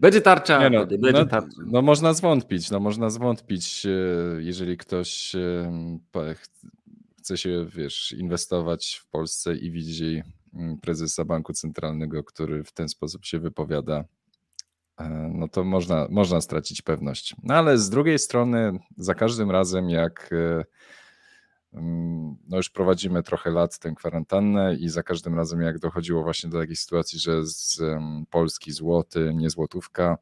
Będzie tarcza. Nie no, będzie no, tarcza. No można zwątpić, no można zwątpić, e, jeżeli ktoś chce się, wiesz, inwestować w Polsce i widzi mm, prezesa Banku Centralnego, który w ten sposób się wypowiada, e, no to można, można stracić pewność. No ale z drugiej strony, za każdym razem, jak e, no już prowadzimy trochę lat tę kwarantannę i za każdym razem jak dochodziło właśnie do takiej sytuacji, że z Polski złoty, nie złotówka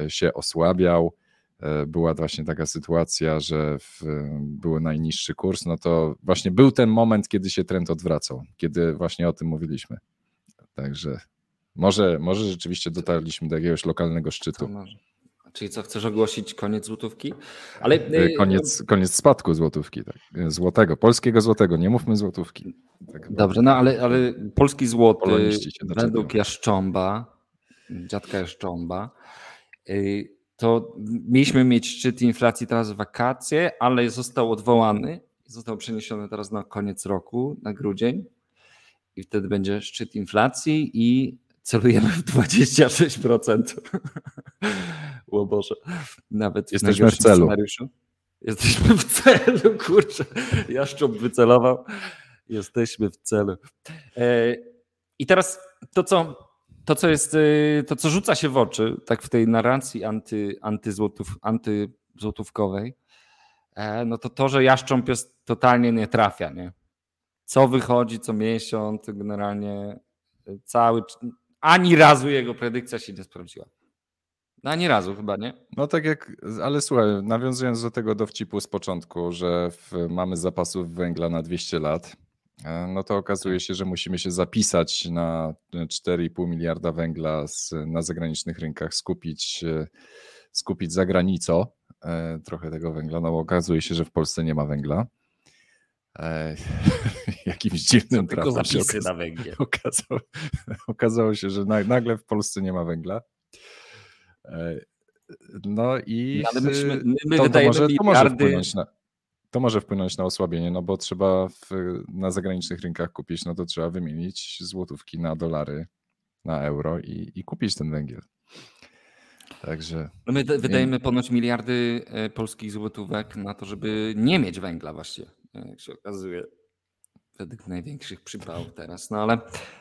e, się osłabiał, e, była właśnie taka sytuacja, że w, był najniższy kurs, no to właśnie był ten moment, kiedy się trend odwracał, kiedy właśnie o tym mówiliśmy. Także może, może rzeczywiście dotarliśmy do jakiegoś lokalnego szczytu. Czyli co, chcesz ogłosić koniec złotówki? Ale e, koniec, koniec spadku złotówki, tak. Złotego, polskiego złotego, nie mówmy złotówki. Tak Dobrze, no ale, ale polski złoty według Jaszcząba, dziadka Jaszcząba, to mieliśmy mieć szczyt inflacji teraz w wakacje, ale został odwołany. Został przeniesiony teraz na koniec roku, na grudzień. I wtedy będzie szczyt inflacji i celujemy w 26%. O Boże. Nawet Jesteśmy w, w celu. Scenariuszu. Jesteśmy w celu, kurczę. Jaszcząb wycelował. Jesteśmy w celu. E, I teraz to, co, to, co jest, e, to, co rzuca się w oczy, tak w tej narracji anty, antyzłotów, antyzłotówkowej, e, no to to, że Jaszcząb jest totalnie nie trafia, nie? co wychodzi co miesiąc, generalnie cały, ani razu jego predykcja się nie sprawdziła. No ani razu chyba, nie? No tak jak, ale słuchaj, nawiązując do tego dowcipu z początku, że w, mamy zapasów węgla na 200 lat, e, no to okazuje się, że musimy się zapisać na 4,5 miliarda węgla z, na zagranicznych rynkach, skupić, e, skupić za granicą e, trochę tego węgla, no bo okazuje się, że w Polsce nie ma węgla. (laughs) jakimś dziwnym trafem zapisy na węgiel. (laughs) Okazało, okazało się, że nagle w Polsce nie ma węgla. E, no i no, my, my to, to, może, to, może wpłynąć na, to może wpłynąć na osłabienie, no bo trzeba w, na zagranicznych rynkach kupić, no to trzeba wymienić złotówki na dolary, na euro i, i kupić ten węgiel. Także. No my wydajemy ponoć miliardy e, polskich złotówek na to, żeby nie mieć węgla właściwie, jak się okazuje według największych przypałów teraz. No ale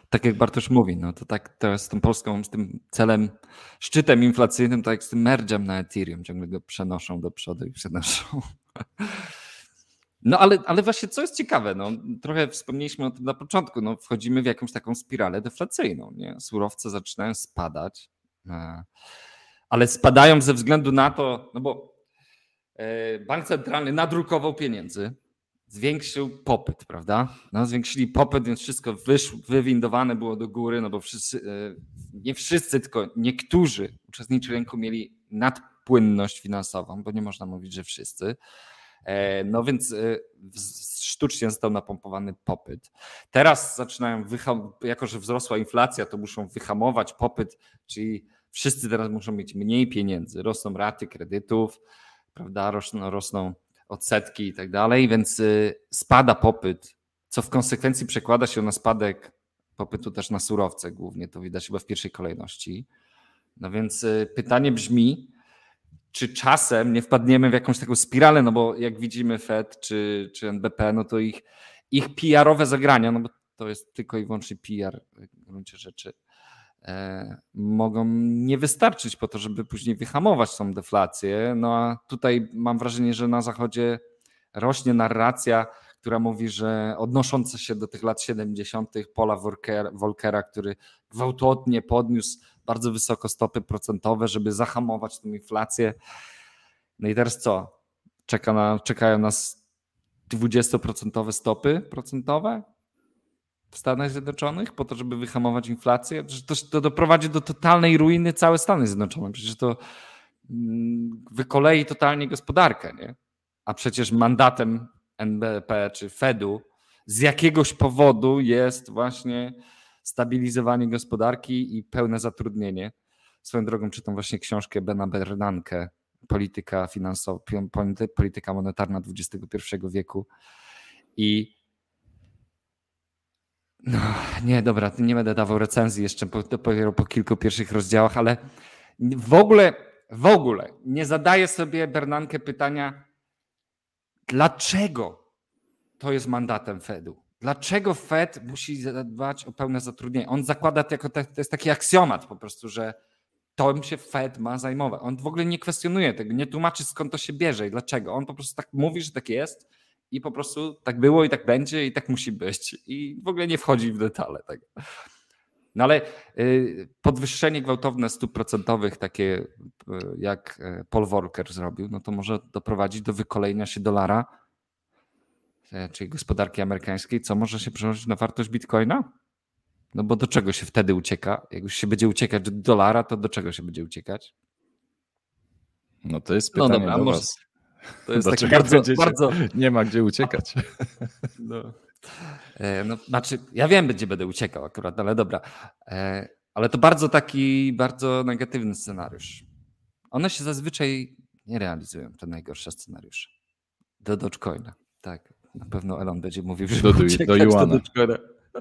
tak jak Bartosz mówi, no to tak teraz z tą Polską, z tym celem, szczytem inflacyjnym, tak jak z tym mergem na Ethereum, ciągle go przenoszą do przodu i przenoszą. No ale, ale właśnie co jest ciekawe, no, trochę wspomnieliśmy o tym na początku, no, wchodzimy w jakąś taką spiralę deflacyjną. Nie? Surowce zaczynają spadać, e, ale spadają ze względu na to, no bo e, bank centralny nadrukował pieniędzy, zwiększył popyt, prawda? No, zwiększyli popyt, więc wszystko wyszło, wywindowane było do góry, no bo wszyscy, e, nie wszyscy, tylko niektórzy uczestnicy rynku mieli nadpłynność finansową, bo nie można mówić, że wszyscy. E, no więc e, sztucznie został napompowany popyt. Teraz zaczynają, jako że wzrosła inflacja, to muszą wyhamować popyt, czyli wszyscy teraz muszą mieć mniej pieniędzy. Rosną raty kredytów, prawda? Rosną, rosną odsetki i tak dalej, więc y, spada popyt, co w konsekwencji przekłada się na spadek popytu też na surowce głównie, to widać chyba w pierwszej kolejności. No więc y, pytanie brzmi, czy czasem nie wpadniemy w jakąś taką spiralę, no bo jak widzimy Fed czy, czy NBP, no to ich, ich PR-owe zagrania, no bo to jest tylko i wyłącznie PR w gruncie rzeczy, mogą nie wystarczyć po to, żeby później wyhamować tą deflację. No a tutaj mam wrażenie, że na Zachodzie rośnie narracja, która mówi, że odnosząca się do tych lat 70. Paula Volkera, który gwałtownie podniósł bardzo wysoko stopy procentowe, żeby zahamować tę inflację. No i teraz co? Czeka na, czekają nas 20% stopy procentowe? W Stanach Zjednoczonych po to, żeby wyhamować inflację? To, to doprowadzi do totalnej ruiny całe Stany Zjednoczone. Przecież to mm, wykolei totalnie gospodarkę, nie? A przecież mandatem NBP czy Fedu z jakiegoś powodu jest właśnie stabilizowanie gospodarki i pełne zatrudnienie. Swoją drogą czytam właśnie książkę Bena Bernanke, Polityka finansowa, polityka monetarna XXI wieku i no, nie, dobra, nie będę dawał recenzji jeszcze po, dopiero po kilku pierwszych rozdziałach, ale w ogóle, w ogóle nie zadaję sobie Bernanke pytania, dlaczego to jest mandatem Fedu? Dlaczego Fed musi zadbać o pełne zatrudnienie? On zakłada, to jako to jest taki aksjomat po prostu, że to się Fed ma zajmować. On w ogóle nie kwestionuje tego, nie tłumaczy skąd to się bierze i dlaczego. On po prostu tak mówi, że tak jest i po prostu tak było i tak będzie i tak musi być. I w ogóle nie wchodzi w detale tego. No ale y, podwyższenie gwałtowne stóp procentowych, takie y, jak y, Paul Volcker zrobił, no to może doprowadzić do wykolenia się dolara, e, czyli gospodarki amerykańskiej, co może się przełożyć na wartość bitcoina? No bo do czego się wtedy ucieka? Jak już się będzie uciekać do dolara, to do czego się będzie uciekać? No to jest no pytanie no dobra, do może, was. To jest tak bardzo, bardzo... Nie ma gdzie uciekać. (laughs) No. E, no, znaczy, ja wiem, gdzie będę uciekał akurat, ale dobra. E, ale to bardzo taki, bardzo negatywny scenariusz. One się zazwyczaj nie realizują, te najgorsze scenariusze. Do Dogecoina, tak. Na pewno Elon będzie mówił, że do, do, Yuana. Do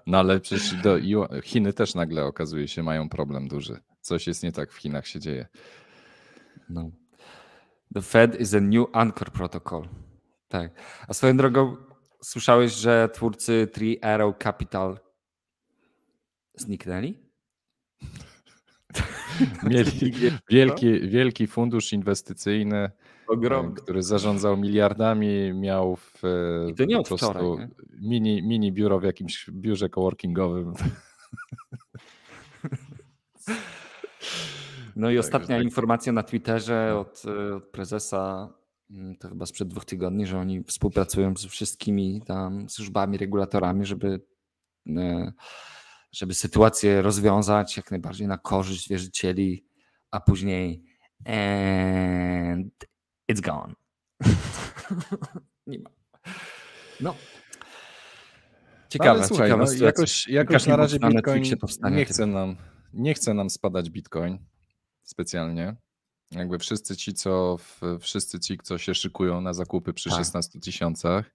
no ale przecież do Chiny też nagle okazuje się mają problem duży. Coś jest nie tak w Chinach się dzieje. No. The Fed is a new anchor protocol. Tak. A swoją drogą słyszałeś, że twórcy Three Arrow Capital zniknęli? (laughs) Mieli wielki, wielki fundusz inwestycyjny Ogromny. który zarządzał miliardami, miał w, I to nie po prostu wczoraj, nie? Mini, mini biuro w jakimś biurze coworkingowym. (laughs) No i tak, ostatnia tak. informacja na Twitterze no. od, od prezesa Mm, to chyba sprzed dwóch tygodni, że oni współpracują ze wszystkimi tam służbami, regulatorami, żeby, e, żeby sytuację rozwiązać jak najbardziej na korzyść wierzycieli, a później and it's gone. (laughs) Nie ma. No. Ciekawe, Ale słuchaj, ciekawe no, jakoś, jakoś na razie Bitcoin nie chce, nam, nie chce nam spadać Bitcoin specjalnie. Jakby wszyscy ci, co wszyscy ci, co się szykują na zakupy przy tak. 16 tysiącach,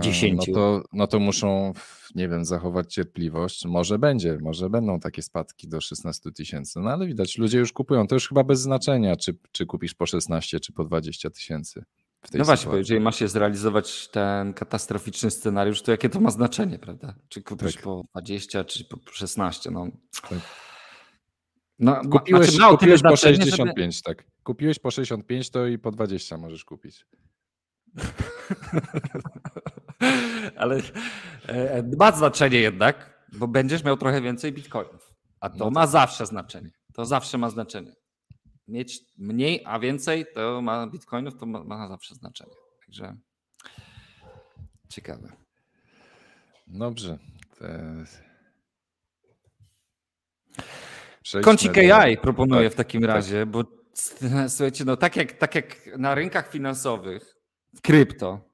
10. No to, no to muszą, nie wiem, zachować cierpliwość. Może będzie, może będą takie spadki do 16 tysięcy, no ale widać, ludzie już kupują. To już chyba bez znaczenia, czy, czy kupisz po 16, czy po 20 tysięcy. No właśnie, bo jeżeli ma się zrealizować ten katastroficzny scenariusz, to jakie to ma znaczenie, prawda? Czy kupisz tak. po 20, czy po 16? No. Tak. No, kupiłeś, znaczy kupiłeś po 65, żeby... tak. Kupiłeś po 65, to i po 20 możesz kupić. (laughs) Ale e, ma znaczenie jednak, bo będziesz miał trochę więcej bitcoinów. A to no ma tak. zawsze znaczenie. To zawsze ma znaczenie. Mieć mniej, a więcej, to ma bitcoinów, to ma, ma zawsze znaczenie. Także ciekawe. Dobrze. Kącik AI proponuję tak, w takim tak. razie, bo (laughs) słuchajcie, no tak jak, tak jak na rynkach finansowych, w krypto,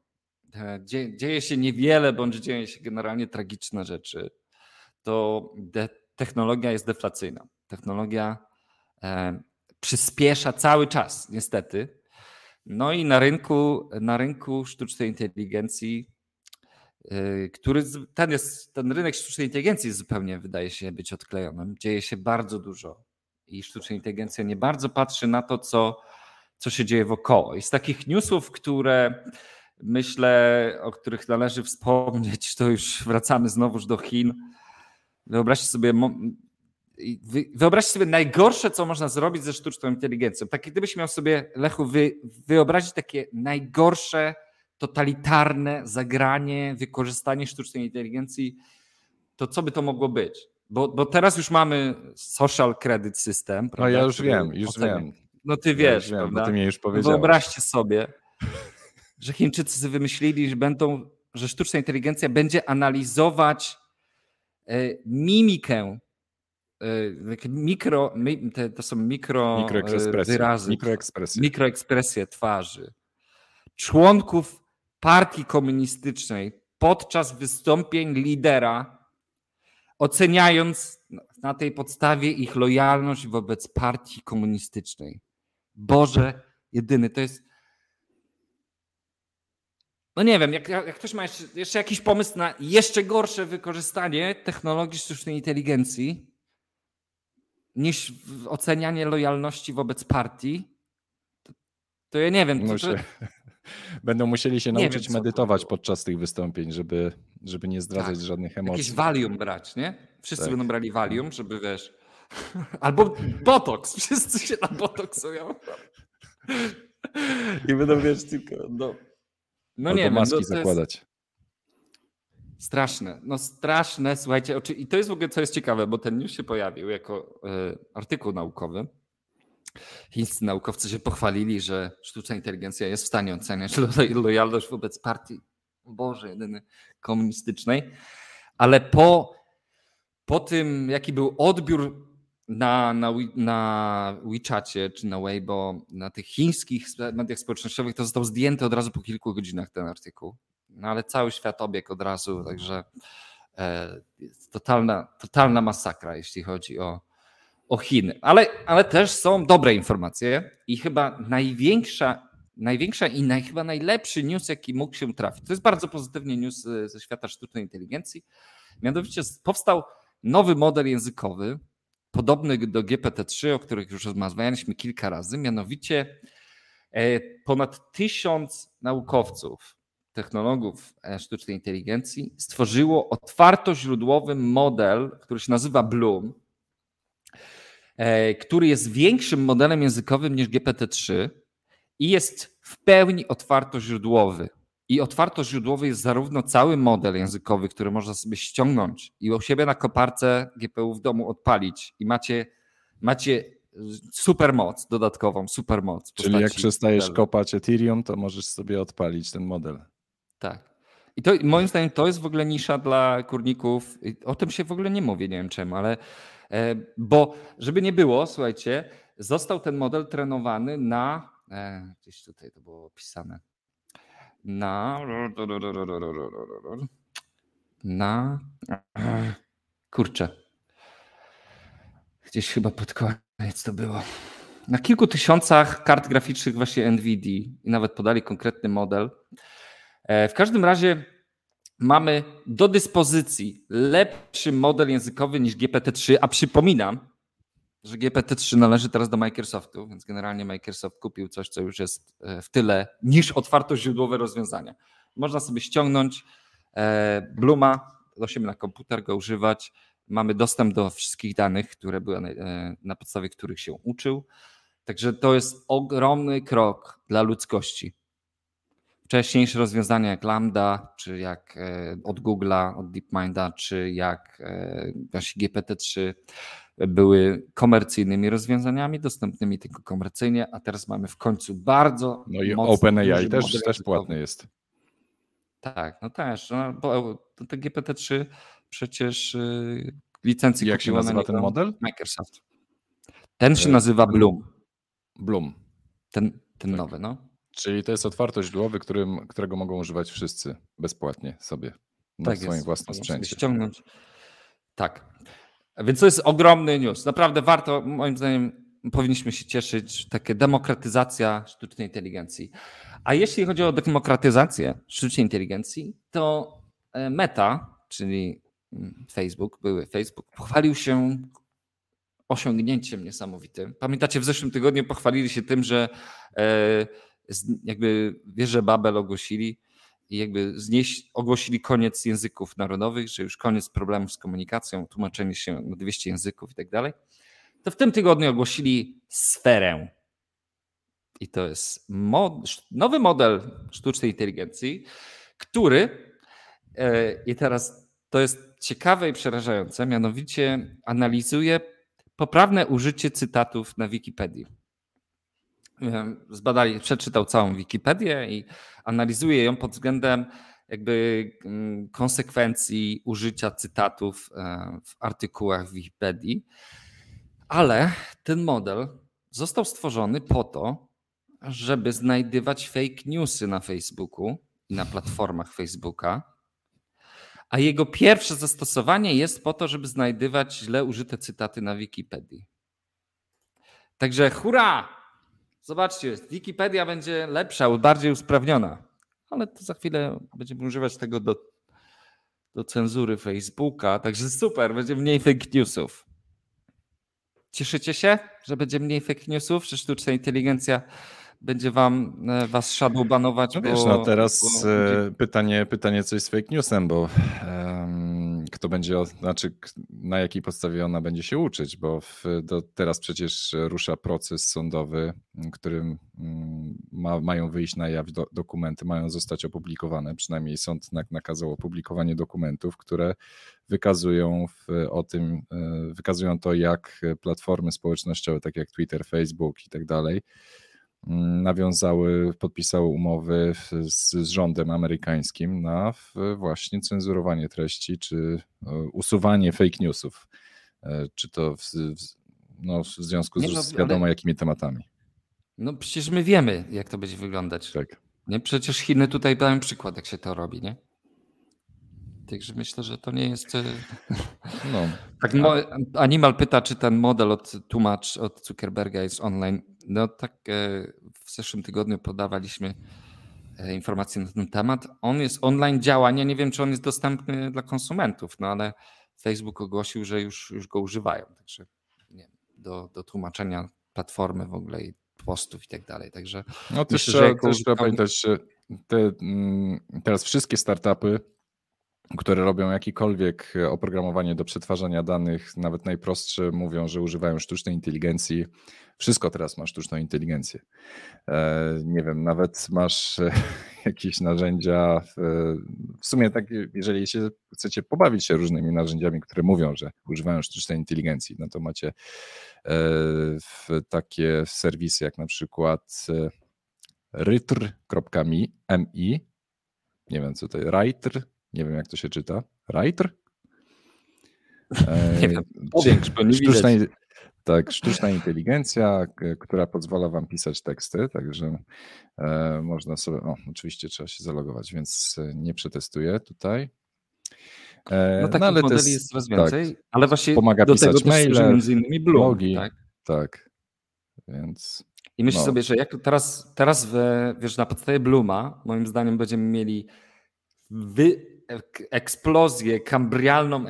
e, dzieje się niewiele, bądź dzieje się generalnie tragiczne rzeczy, to technologia jest deflacyjna. Technologia e, przyspiesza cały czas, niestety. No i na rynku, na rynku sztucznej inteligencji który ten, jest, ten rynek sztucznej inteligencji zupełnie wydaje się być odklejonym. Dzieje się bardzo dużo i sztuczna inteligencja nie bardzo patrzy na to, co, co się dzieje wokoło. I z takich newsów, które myślę, o których należy wspomnieć, to już wracamy znowuż do Chin. Wyobraźcie sobie, wyobraźcie sobie najgorsze, co można zrobić ze sztuczną inteligencją. Tak, gdybyś miał sobie, Lechu, wy, wyobrazić takie najgorsze totalitarne zagranie, wykorzystanie sztucznej inteligencji, to co by to mogło być? Bo, bo teraz już mamy social credit system. Prawda, no ja już wiem, już wiem. No ty wiesz, ja wiem, ty mnie już powiedziałeś. Wyobraźcie sobie, (laughs) że Chińczycy wymyślili, że będą, że sztuczna inteligencja będzie analizować e, mimikę e, mikro, to są mikro mikroekspresje, wyrazy, mikroekspresje. mikroekspresje twarzy członków partii komunistycznej podczas wystąpień lidera, oceniając na tej podstawie ich lojalność wobec partii komunistycznej. Boże, jedyny to jest. No nie wiem, jak, jak ktoś ma jeszcze, jeszcze jakiś pomysł na jeszcze gorsze wykorzystanie technologii sztucznej inteligencji niż ocenianie lojalności wobec partii, to, to ja nie wiem. To, to, (laughs) Będą musieli się nauczyć wiem, medytować podczas tych wystąpień, żeby, żeby nie zdradzać tak. żadnych emocji. Jakieś Valium brać, nie? Wszyscy tak. będą brali Valium, żeby wiesz. (laughs) Albo Botox. (laughs) Wszyscy się na Botoxują. I będą wiesz tylko. No, no Albo nie wiem. maski no, zakładać. Straszne, no straszne, słuchajcie, i to jest w ogóle, co jest ciekawe, bo ten news się pojawił jako y, artykuł naukowy, Chińscy naukowcy się pochwalili, że sztuczna inteligencja jest w stanie oceniać lojalność wobec partii, Boże, jedyny komunistycznej, ale po, po tym, jaki był odbiór na, na, na WeChacie czy na Weibo, na tych chińskich mediach społecznościowych, to został zdjęty od razu po kilku godzinach ten artykuł. No ale cały świat obiegł od razu, także e, totalna, totalna masakra, jeśli chodzi o, o Chiny. Ale, ale też są dobre informacje i chyba największa, największa i naj, chyba najlepszy news, jaki mógł się trafić. To jest bardzo pozytywny news ze świata sztucznej inteligencji. Mianowicie powstał nowy model językowy, podobny do GPT-3, o których już rozmawialiśmy kilka razy. Mianowicie e, ponad tysiąc naukowców, technologów e, sztucznej inteligencji stworzyło otwartoźródłowy model, który się nazywa Bloom E, który jest większym modelem językowym niż GPT-3 i jest w pełni otwartoźródłowy. I otwartoźródłowy jest zarówno cały model językowy, który można sobie ściągnąć i u siebie na koparce GPU w domu odpalić i macie, macie super moc dodatkową, super moc. Czyli jak przestajesz kopać Ethereum, to możesz sobie odpalić ten model. Tak. I to moim zdaniem to jest w ogóle nisza dla kurników. O tym się w ogóle nie mówi, nie wiem czemu, ale e, bo żeby nie było, słuchajcie, został ten model trenowany na e, gdzieś tutaj to było opisane. Na na kurczę. Gdzieś chyba pod koniec to było. Na kilku tysiącach kart graficznych właśnie NVIDIA i nawet podali konkretny model. E, w każdym razie mamy do dyspozycji lepszy model językowy niż GPT-3, a przypominam, że GPT-3 należy teraz do Microsoftu, więc generalnie Microsoft kupił coś, co już jest e, w tyle niż otwartoźródłowe rozwiązania. Można sobie ściągnąć e, Bluma, siebie na komputer, go używać. Mamy dostęp do wszystkich danych, które były na podstawie których się uczył. Także to jest ogromny krok dla ludzkości wcześniejsze rozwiązania jak Lambda, czy jak e, od Google'a, od DeepMinda, czy jak e, właśnie GPT-3 były komercyjnymi rozwiązaniami, dostępnymi tylko komercyjnie, a teraz mamy w końcu bardzo. No i OpenAI też, też płatny jest. Tak, no też. No, bo te GPT-3 przecież y, licencji Jak się nazywa ten model? Microsoft. Ten się e, nazywa Bloom. Bloom. Ten, ten tak. nowy, no. Czyli to jest otwartość źródłowy, którym, którego mogą używać wszyscy bezpłatnie sobie na tak swoim jest. własnym sprzęcie. Ściągnąć. Tak. Więc to jest ogromny news. Naprawdę warto, moim zdaniem, powinniśmy się cieszyć, takie demokratyzacja sztucznej inteligencji. A jeśli chodzi o demokratyzację sztucznej inteligencji, to e, Meta, czyli mm, Facebook, były Facebook, pochwalił się osiągnięciem niesamowitym. Pamiętacie, w zeszłym tygodniu pochwalili się tym, że e, jakby wieżę Babel ogłosili i jakby znieść, ogłosili koniec języków narodowych, że już koniec problemów z komunikacją, tłumaczenie się na 200 języków i tak dalej, to w tym tygodniu ogłosili sferę. I to jest mod, nowy model sztucznej inteligencji, który e, i teraz to jest ciekawe i przerażające, mianowicie analizuje poprawne użycie cytatów na Wikipedii zbadali, przeczytał całą Wikipedię i analizuje ją pod względem jakby mm, konsekwencji użycia cytatów e, w artykułach w Wikipedii. Ale ten model został stworzony po to, żeby znajdywać fake newsy na Facebooku i na platformach Facebooka. A jego pierwsze zastosowanie jest po to, żeby znajdywać źle użyte cytaty na Wikipedii. Także hurra! Zobaczcie, Wikipedia będzie lepsza, bardziej usprawniona, ale to za chwilę będziemy używać tego do, do cenzury Facebooka, także super, będzie mniej fake newsów. Cieszycie się, że będzie mniej fake newsów, że sztuczna inteligencja będzie wam e, was shadowbanować? No wiesz, no teraz bo... E, pytanie, pytanie coś z fake newsem, bo um, kto będzie, znaczy na jakiej podstawie ona będzie się uczyć, bo w, do, teraz przecież rusza proces sądowy, którym ma, mają wyjść na jaw do, dokumenty, mają zostać opublikowane, przynajmniej sąd nakazał opublikowanie dokumentów, które wykazują w, o tym, e, wykazują to, jak platformy społecznościowe, takie jak Twitter, Facebook i tak dalej, nawiązały, podpisały umowy z, z, rządem amerykańskim na właśnie cenzurowanie treści czy e, usuwanie fake newsów. E, czy to w, no, w związku z, no, z wiadomo ale... jakimi tematami. No przecież my wiemy, jak to będzie wyglądać. Tak. Nie? Przecież Chiny tutaj dają przykład, jak się to robi, nie? Także myślę, że to nie jest. E, no. (laughs) Tak, no, Animal pyta, czy ten model od tłumacz od Zuckerberga jest online. No tak, e, w zeszłym tygodniu podawaliśmy e, informacje na ten temat. On jest online, działania. Nie wiem, czy on jest dostępny dla konsumentów, no ale Facebook ogłosił, że już, już go używają. Także nie, do, do tłumaczenia platformy w ogóle i postów i tak dalej. Także no też, myślę, trzeba, też trzeba pamiętać, że te, mm, teraz wszystkie startupy które robią jakiekolwiek oprogramowanie do przetwarzania danych, nawet najprostsze, mówią, że używają sztucznej inteligencji. Wszystko teraz ma sztuczną inteligencję. E, nie wiem, nawet masz e, (laughs) jakieś narzędzia. W sumie, tak, jeżeli się chcecie pobawić się różnymi narzędziami, które mówią, że używają sztucznej inteligencji, no to macie e, takie serwisy jak na przykład rytr.mi, nie wiem co to jest, Writer, nie wiem jak to się czyta, Writer? (laughs) Nie wiem, nie sztuczna, tak, sztuczna inteligencja, która pozwala wam pisać teksty, także e, można sobie, o, oczywiście trzeba się zalogować, więc e, nie przetestuję tutaj. E, no no, ale modeli jest, jest coraz więcej, tak, ale właśnie pomaga do pisać tego maile, między innymi Bloom, blogi, tak? tak, więc... I myślę no. sobie, że jak teraz, teraz w, wiesz, na podstawie Bluma, moim zdaniem będziemy mieli wy, eksplozję kambrialną,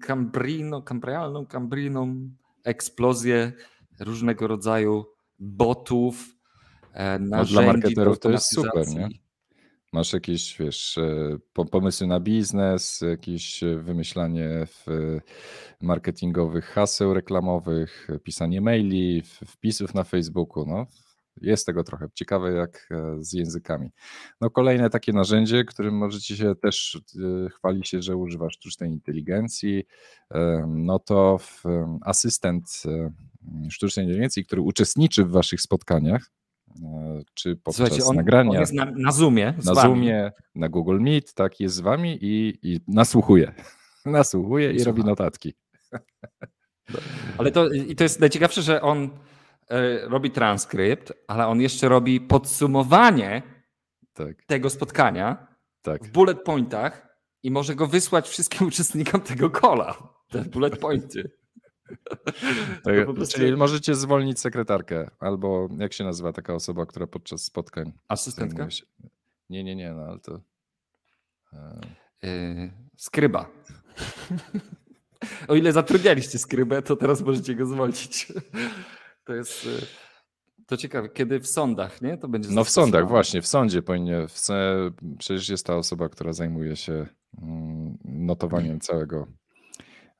kambrino, kambrialną, kambriną eksplozję różnego rodzaju botów, narzędzi no dla marketerów to jest super, nie? Masz jakieś, wiesz, e, pomysły na biznes, jakieś wymyślanie marketingowych haseł reklamowych, pisanie maili, wpisów na Facebooku, no jest tego trochę. Ciekawe jak e, z językami. No kolejne takie narzędzie, którym możecie się też e, chwalić się, że używa sztucznej inteligencji, no to asystent sztucznej inteligencji, który uczestniczy w waszych spotkaniach, e, czy podczas on, nagrania. On jest na, na Zoomie. Na Zoomie, na Google Meet, tak, jest z wami i, i nasłuchuje. (laughs) Nasłuchuje i robi notatki. (laughs) Ale to, i to jest najciekawsze, że on E, robi transkrypt, ale on jeszcze robi podsumowanie tak. tego spotkania tak. w bullet pointach i może go wysłać wszystkim (laughs) uczestnikom tego kola. Te bullet pointy. (laughs) Tak, prostu... Czyli możecie zwolnić sekretarkę, albo jak się nazywa taka osoba, która podczas spotkań. Asystentka? Się... Nie, nie, nie, no ale to. Yy, skryba. (laughs) o ile zatrudnialiście skrybę, to teraz możecie go zwolnić. To jest. Y, to ciekawe, kiedy w sądach, nie? To będzie. No w sądach, właśnie, w sądzie powinien. W, przecież jest ta osoba, która zajmuje się mm, notowaniem całego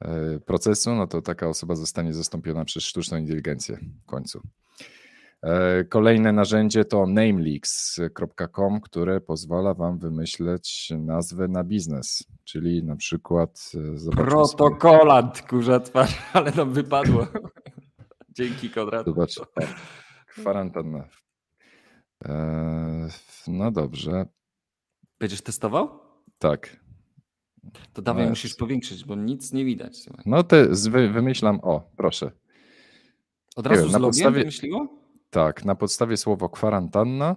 e, procesu, no to taka osoba zostanie zastąpiona przez sztuczną inteligencję w końcu. E, kolejne narzędzie to nameleaks.com, które pozwala Wam wymyśleć nazwę na biznes, czyli na przykład. E, Protokolant, kurza twarz, (laughs) ale nam wypadło. Dzięki, Konrad. Zobacz, (laughs) kwarantanna. Eee, no dobrze. Będziesz testował? Tak. To dawaj, no musisz powiększyć, bo nic nie widać. No te wymyślam, o, proszę. Od razu wiem, z na podstawie, wymyśliło? Tak, na podstawie słowo kwarantanna.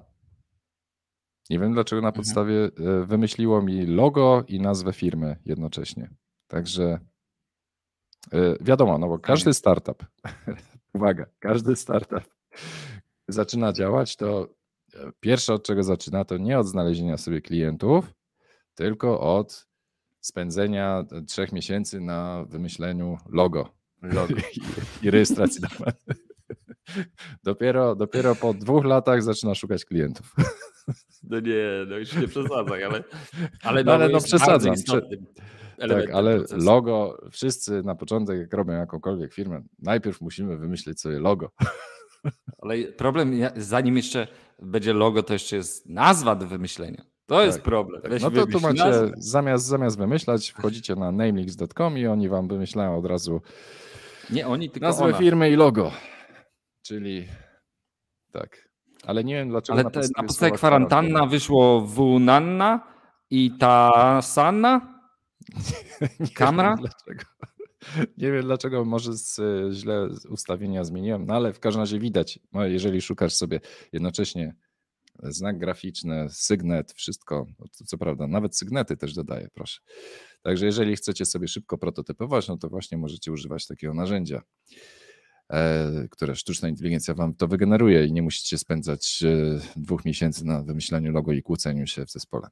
Nie wiem dlaczego na mhm. podstawie mhm. wymyśliło mi logo i nazwę firmy jednocześnie. Także e, wiadomo, no bo każdy startup uwaga, każdy startup zaczyna działać, to e, pierwsze od czego zaczyna, to nie od znalezienia sobie klientów, tylko od spędzenia e, trzech miesięcy na wymyśleniu logo, logo. (laughs) I, i rejestracji. Dopiero, dopiero po dwóch latach zaczyna szukać klientów. No nie, no już nie przesadzaj, ale, ale, no, ale no przesadzam tak, ale procesu. logo, wszyscy na początek, jak robią jakąkolwiek firmę, najpierw musimy wymyślić sobie logo. (laughs) Ale problem, zanim jeszcze będzie logo, to jeszcze jest nazwa do wymyślenia. To tak, jest problem. Tak. No to tu macie, zamiast, zamiast wymyślać, wchodzicie na namelix.com i oni wam wymyślają od razu nie oni, tylko nazwę ona. firmy i logo. Czyli tak. Ale nie wiem dlaczego. Ale na podstawie, na podstawie kwarantanna wyszło WNanna i ta Sanna? Kamera? (laughs) Nie wiem dlaczego. Nie wiem dlaczego, może z, źle ustawienia zmieniłem, no ale w każdym razie widać, no jeżeli szukasz sobie jednocześnie znak graficzny, sygnet, wszystko, no co prawda, nawet sygnety też dodaję, proszę. Także jeżeli chcecie sobie szybko prototypować, no to właśnie możecie używać takiego narzędzia. E, które sztuczna inteligencja wam to wygeneruje i nie musicie spędzać e, dwóch miesięcy na wymyślaniu logo i kłóceniu się w zespole.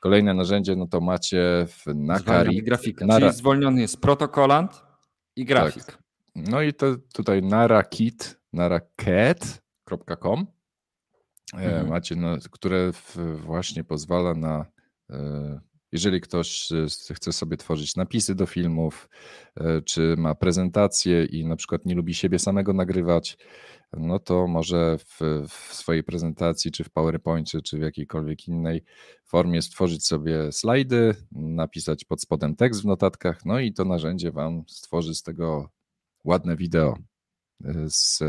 Kolejne narzędzie, no to macie w Nakari. grafika, Nara... czyli zwolniony jest protokolant i grafik. Tak. No i to tutaj narakit, naraket.com e, mhm. macie, no, które właśnie pozwala na Jeżeli ktoś chce sobie tworzyć napisy do filmów, czy ma prezentację i na przykład nie lubi siebie samego nagrywać, no to może w, w swojej prezentacji, czy w PowerPoincie, czy w jakiejkolwiek innej formie stworzyć sobie slajdy, napisać pod spodem tekst w notatkach, no i to narzędzie Wam stworzy z tego ładne wideo z,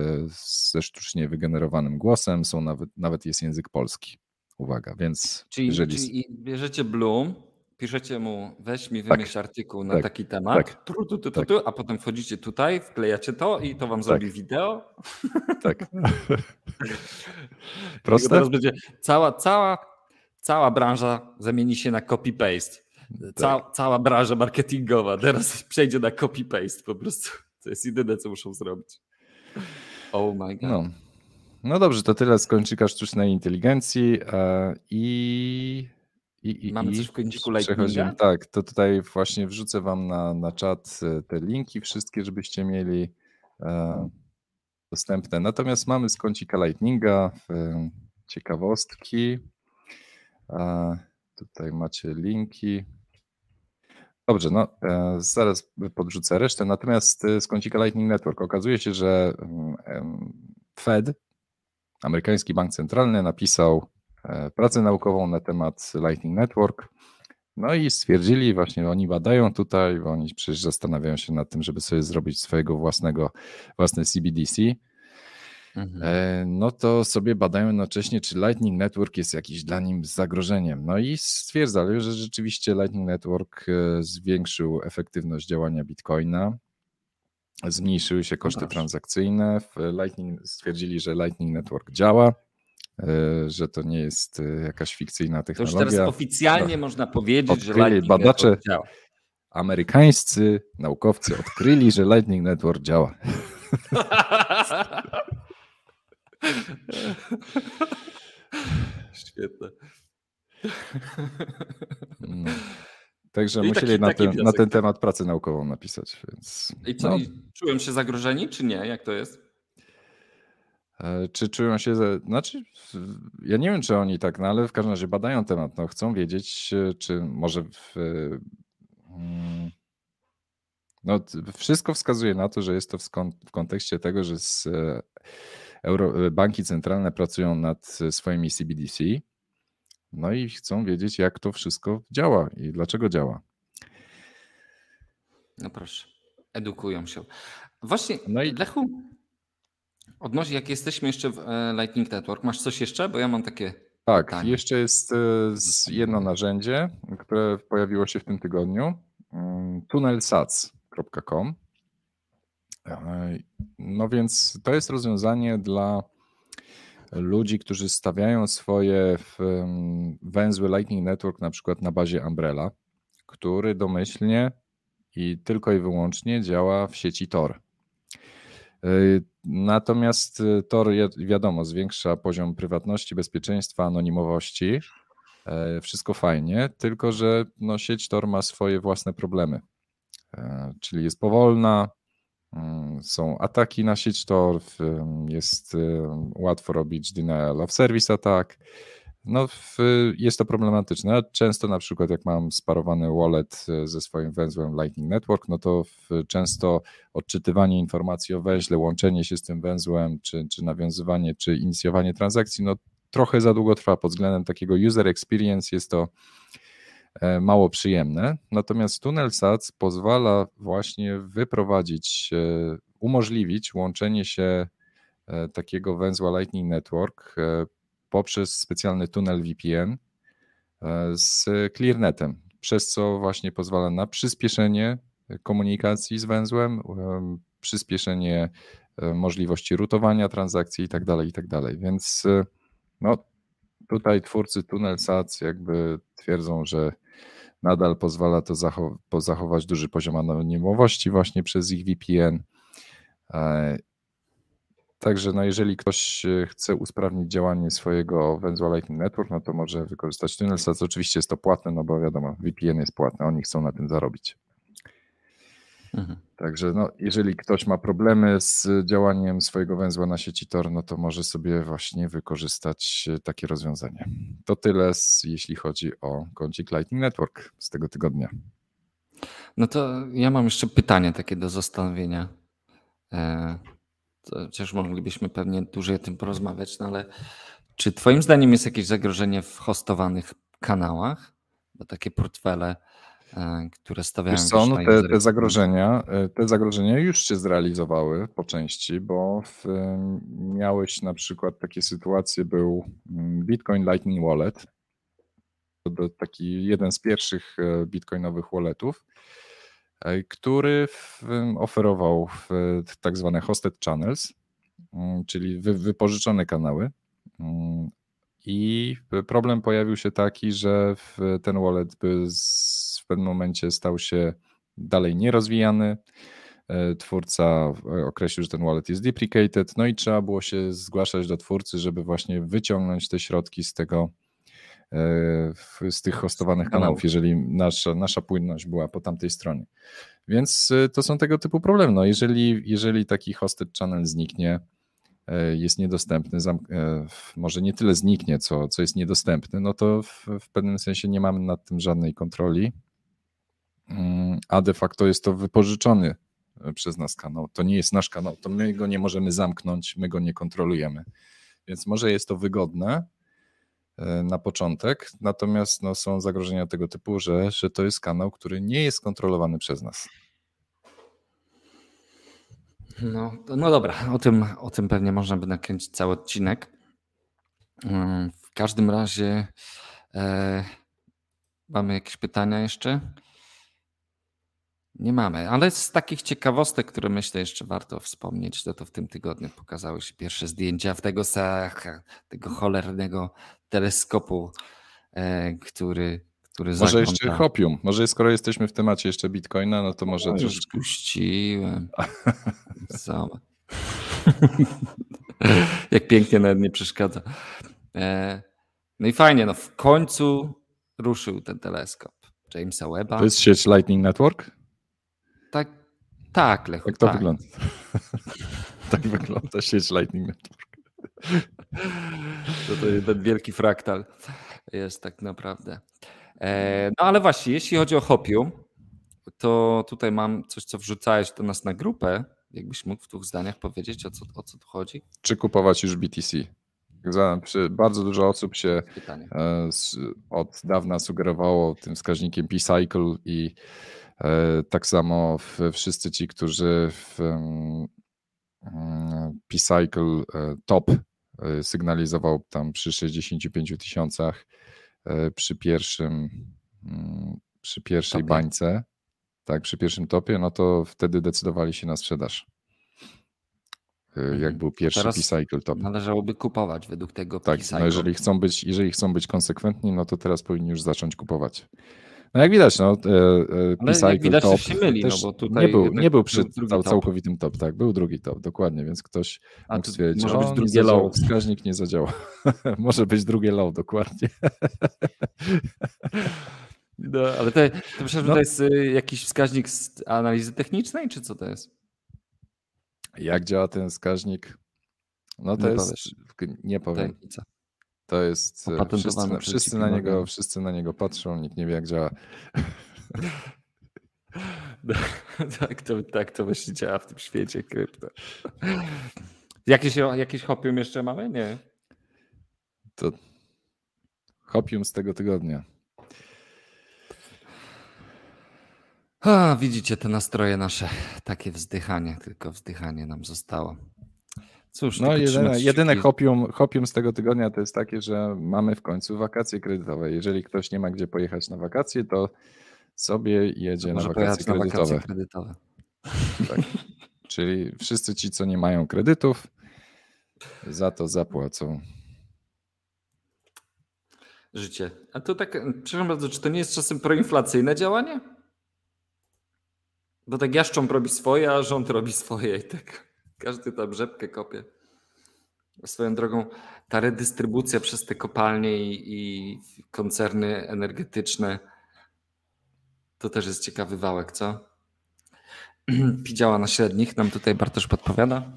ze sztucznie wygenerowanym głosem, są nawet, nawet jest język polski. Uwaga, więc czyli, jeżeli... czyli bierzecie Bloom, piszecie mu, weź mi wymyśl tak, artykuł na tak, taki temat, tak, tu, tu, tu, tak. a potem wchodzicie tutaj, wklejacie to i to wam tak. zrobi wideo. Tak. (laughs) Proste? Teraz będzie cała, cała, cała branża zamieni się na copy-paste. Ca, tak. Cała branża marketingowa teraz (laughs) przejdzie na copy-paste po prostu. To jest jedyne, co muszą zrobić. Oh my god. No. No dobrze, to tyle z kończyka sztucznej inteligencji e, i i, i, Mamy coś w kąciku Lightninga? Tak, to tutaj właśnie wrzucę wam na, na czat e, te linki wszystkie, żebyście mieli e, dostępne. Natomiast mamy z kącika Lightninga e, ciekawostki. E, tutaj macie linki. Dobrze, no e, zaraz podrzucę resztę. Natomiast e, z kącika Lightning Network okazuje się, że mm, Fed, amerykański bank centralny, napisał pracę naukową na temat Lightning Network. No i stwierdzili, właśnie oni badają tutaj, bo oni przecież zastanawiają się nad tym, żeby sobie zrobić swojego własnego, własne CBDC. Mhm. E, no to sobie badają jednocześnie, czy Lightning Network jest jakiś dla nim zagrożeniem. No i stwierdzali, że rzeczywiście Lightning Network e, zwiększył efektywność działania Bitcoina, zmniejszyły się koszty transakcyjne. Lightning stwierdzili, że Lightning Network działa. E, że to nie jest e, jakaś fikcyjna technologia. To już teraz oficjalnie no, można powiedzieć, że Lightning badacze, Network działa. Amerykańscy naukowcy odkryli, że Lightning Network działa. (laughs) Świetne. No. Także I musieli taki, na, ten, na, ten, temat pracę naukową napisać. Więc, I co, no. i czułem się zagrożeni, czy nie? Jak to jest? E, czy czują się, znaczy ja nie wiem, czy oni tak, no ale w każdym razie badają temat, no chcą wiedzieć, e, czy może w, mm, no wszystko wskazuje na to, że jest to w, w kontekście tego, że z, e, Euro, banki centralne pracują nad swoimi CBDC, no i chcą wiedzieć, jak to wszystko działa i dlaczego działa. No proszę, edukują się. Właśnie, no i... Lechu, Odnośnie, jak jesteśmy jeszcze w e, Lightning Network, masz coś jeszcze? Bo ja mam takie. Tak, pytanie. jeszcze jest e, jedno narzędzie, które pojawiło się w tym tygodniu. Mm, tunnelsats.com. E, no więc to jest rozwiązanie dla ludzi, którzy stawiają swoje węzły Lightning Network na przykład na bazie Umbrella, który domyślnie i tylko i wyłącznie działa w sieci Tor. Natomiast y, Tor, wiadomo, zwiększa poziom prywatności, bezpieczeństwa, anonimowości. E, wszystko fajnie, tylko że no, sieć Tor ma swoje własne problemy. E, czyli jest powolna, mm, są ataki na sieć Tor, jest y, łatwo robić denial of service attack. No, jest to problematyczne. Często na przykład jak mam sparowany wallet e, ze swoim węzłem Lightning Network, no to często odczytywanie informacji o węźle, łączenie się z tym węzłem, czy, czy nawiązywanie, czy inicjowanie transakcji, no trochę za długo trwa. Pod względem takiego user experience jest to e, mało przyjemne. Natomiast TunnelSats pozwala właśnie wyprowadzić, e, umożliwić łączenie się takiego węzła Lightning Network poprzez specjalny tunel VPN e, z ClearNetem, przez co właśnie pozwala na przyspieszenie komunikacji z węzłem, e, przyspieszenie e, możliwości rutowania transakcji itd., tak itd. Tak Więc no, tutaj twórcy TunnelSats jakby twierdzą, że nadal pozwala to zachować duży poziom anonimowości właśnie przez ich VPN Także no jeżeli ktoś e, chce usprawnić działanie swojego węzła Lightning Network, no to może wykorzystać TunnelSats. Oczywiście jest to płatne, no bo wiadomo, VPN jest płatny, oni chcą na tym zarobić. Mhm. Także no, jeżeli ktoś ma problemy z działaniem swojego węzła na sieci Tor, no to może sobie właśnie wykorzystać takie rozwiązanie. To tyle, jeśli chodzi o kącik Lightning Network z tego tygodnia. No to ja mam jeszcze pytanie takie do zastanowienia. E, chociaż moglibyśmy pewnie dłużej o tym porozmawiać, no ale czy Twoim zdaniem jest jakieś zagrożenie w hostowanych kanałach? Bo takie portfele E, które stawiają Wiesz co, no te, te, zagrożenia, e, te zagrożenia już się zrealizowały po części, bo w, miałeś na przykład takie sytuacje, był mm, Bitcoin Lightning Wallet, to taki jeden z pierwszych e, bitcoinowych walletów, który oferował tak zwane hosted channels, mm, czyli wypożyczone kanały. Mm, I problem pojawił się taki, że ten wallet w pewnym momencie stał się dalej nierozwijany. E, twórca określił, że ten wallet jest deprecated, no i trzeba było się zgłaszać do twórcy, żeby właśnie wyciągnąć te środki z tego, e, z tych hostowanych kanałów, jeżeli nasza, nasza płynność była po tamtej stronie. Więc e, to są tego typu problemy. No jeżeli, jeżeli taki hosted channel zniknie, jest niedostępny, może nie tyle zniknie, co, co jest niedostępny, no to w, w pewnym sensie nie mamy nad tym żadnej kontroli Mm, a de facto jest to wypożyczony e, przez nas kanał. To nie jest nasz kanał, to my go nie możemy zamknąć, my go nie kontrolujemy. Więc może jest to wygodne e, na początek, natomiast no, są zagrożenia tego typu, że, że to jest kanał, który nie jest kontrolowany przez nas. No, no dobra, o tym, o tym pewnie można by nakręcić cały odcinek. Mm, w każdym razie e, mamy jakieś pytania jeszcze? Nie mamy, ale z takich ciekawostek, które myślę jeszcze warto wspomnieć, to to w tym tygodniu pokazały się pierwsze zdjęcia w tego, tego cholernego teleskopu, e, który, który Może jeszcze Hopium, może skoro jesteśmy w temacie jeszcze Bitcoina, no to może... No, już puściłem. (laughs) (laughs) Jak pięknie nawet nie przeszkadza. E, no i fajnie, no w końcu ruszył ten teleskop Jamesa Webba. To jest sieć Lightning Network? Tak, tak, Lechu, Jak to tak. wygląda? (laughs) tak wygląda sieć Lightning Network. to, to jeden wielki fraktal jest tak naprawdę. E, no ale właśnie, jeśli chodzi o Hopium, to tutaj mam coś, co wrzucałeś do nas na grupę. Jakbyś mógł w dwóch zdaniach powiedzieć, o co, o co tu chodzi? Czy kupować już BTC? Bardzo dużo osób się Pytanie. E, od dawna sugerowało tym wskaźnikiem P-Cycle i tak samo wszyscy ci, którzy w P-Cycle e, top e, sygnalizował tam przy 65 tysiącach przy pierwszym mm, przy pierwszej topie. bańce, tak, przy pierwszym topie, no to wtedy decydowali się na sprzedaż. Jak mhm. był pierwszy P-Cycle top. Należałoby kupować według tego Tak, no jeżeli chcą być, jeżeli chcą być konsekwentni, no to teraz powinni już zacząć kupować. No jak widać, no, e, jak widać, top się myli, no bo tutaj nie był, nie był przy był całkowitym top. tak, był drugi top, dokładnie, więc ktoś A mógł stwierdzić, może być drugie low. Wskaźnik nie zadziała. (laughs) może być drugie low, dokładnie. (laughs) no, ale to, to myślę, że no. to jest y, jakiś wskaźnik z analizy technicznej, czy co to jest? Jak działa ten wskaźnik? No to nie jest, powiesz. nie powiem. Tajemnica. To jest. E, wszyscy, wszyscy na niego, wszyscy na niego patrzą, nikt nie wie, jak działa. (laughs) tak, to, tak to właśnie działa w tym świecie krypto. Jakieś, jakieś hopium jeszcze mamy? Nie. To hopium z tego tygodnia. A, widzicie te nastroje nasze, takie wzdychanie, tylko wzdychanie nam zostało. Cóż, no jedyne, jedyne hopium, hopium z tego tygodnia to jest takie, że mamy w końcu wakacje kredytowe. Jeżeli ktoś nie ma gdzie pojechać na wakacje, to sobie jedzie na wakacje, na wakacje kredytowe. (laughs) Tak. Czyli wszyscy ci, co nie mają kredytów, za to zapłacą. Życie. A to tak, przepraszam bardzo, czy to nie jest czasem proinflacyjne działanie? Bo tak jaszcząb robi swoje, a rząd robi swoje i tak. Każdy tam rzepkę kopie. Swoją drogą, ta redystrybucja przez te kopalnie i, i koncerny energetyczne to też jest ciekawy wałek, co? (clears throat) Działa na średnich, nam tutaj Bartosz podpowiada.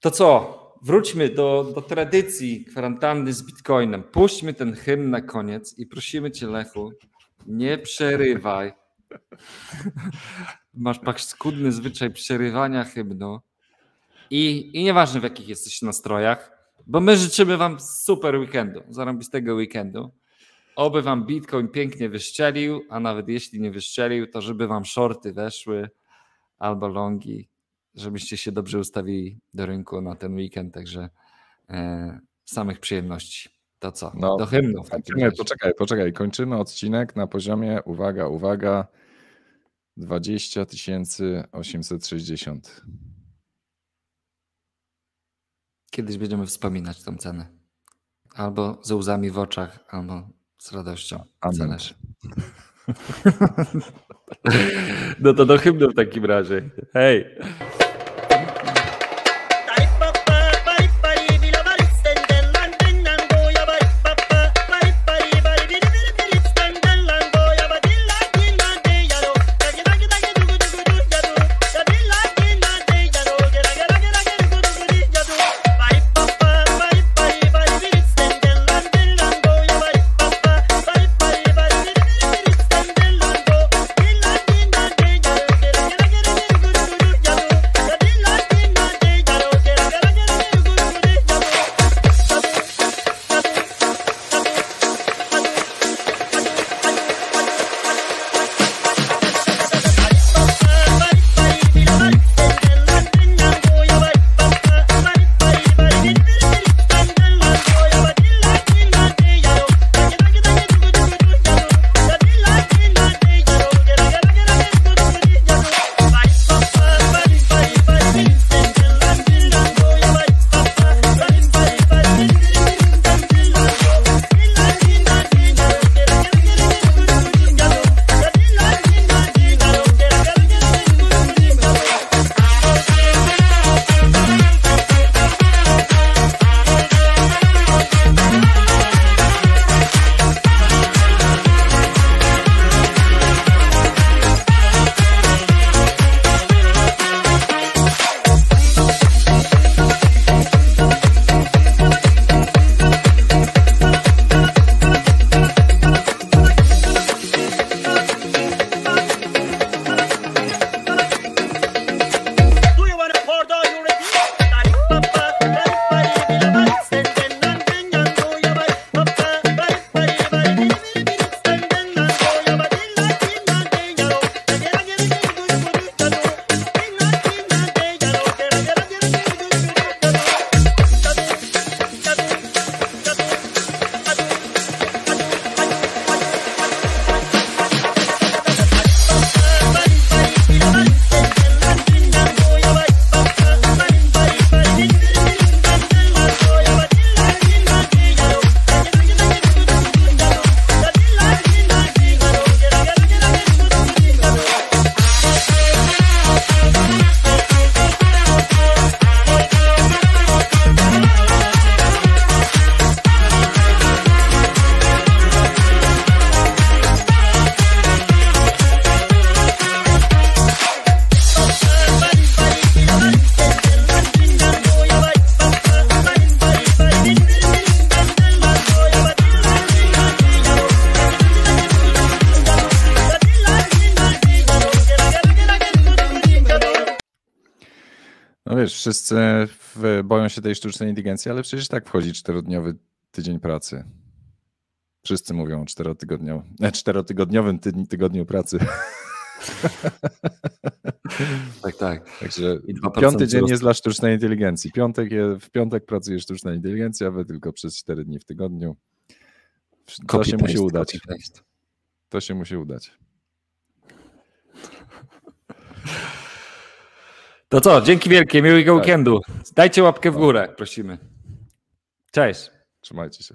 To co? Wróćmy do, do tradycji kwarantanny z Bitcoinem. Puśćmy ten hymn na koniec i prosimy Cię, Lechu, nie przerywaj. (laughs) Masz paskudny zwyczaj przerywania hymnu. I, I nieważne w jakich jesteś nastrojach, bo my życzymy Wam super weekendu, zarąbistego weekendu. Oby Wam Bitcoin pięknie wyszczelił, a nawet jeśli nie wyszczelił, to żeby Wam shorty weszły albo longi, żebyście się dobrze ustawili do rynku na ten weekend. Także e, samych przyjemności. To co? No, do hymnu. Nie, poczekaj, poczekaj. Kończymy odcinek na poziomie, uwaga, uwaga, 20 860. Kiedyś będziemy wspominać tą cenę. Albo ze łzami w oczach, albo z radością. Zależy. (laughs) No to do hymnu w takim razie. Hej! Się tej sztucznej inteligencji, ale przecież tak wchodzi czterodniowy tydzień pracy. Wszyscy mówią o czterotygodniowym, e, czterotygodniowym tygodniu pracy. (laughs) Tak, tak. Także piąty dzień jest dla sztucznej inteligencji. Piątek je, w piątek pracuje sztuczna inteligencja, wy tylko przez cztery dni w tygodniu. To się musi udać. To się musi udać. To co, dzięki wielkie, miłego tak. weekendu. Dajcie łapkę w górę, prosimy. Cześć. Trzymajcie się.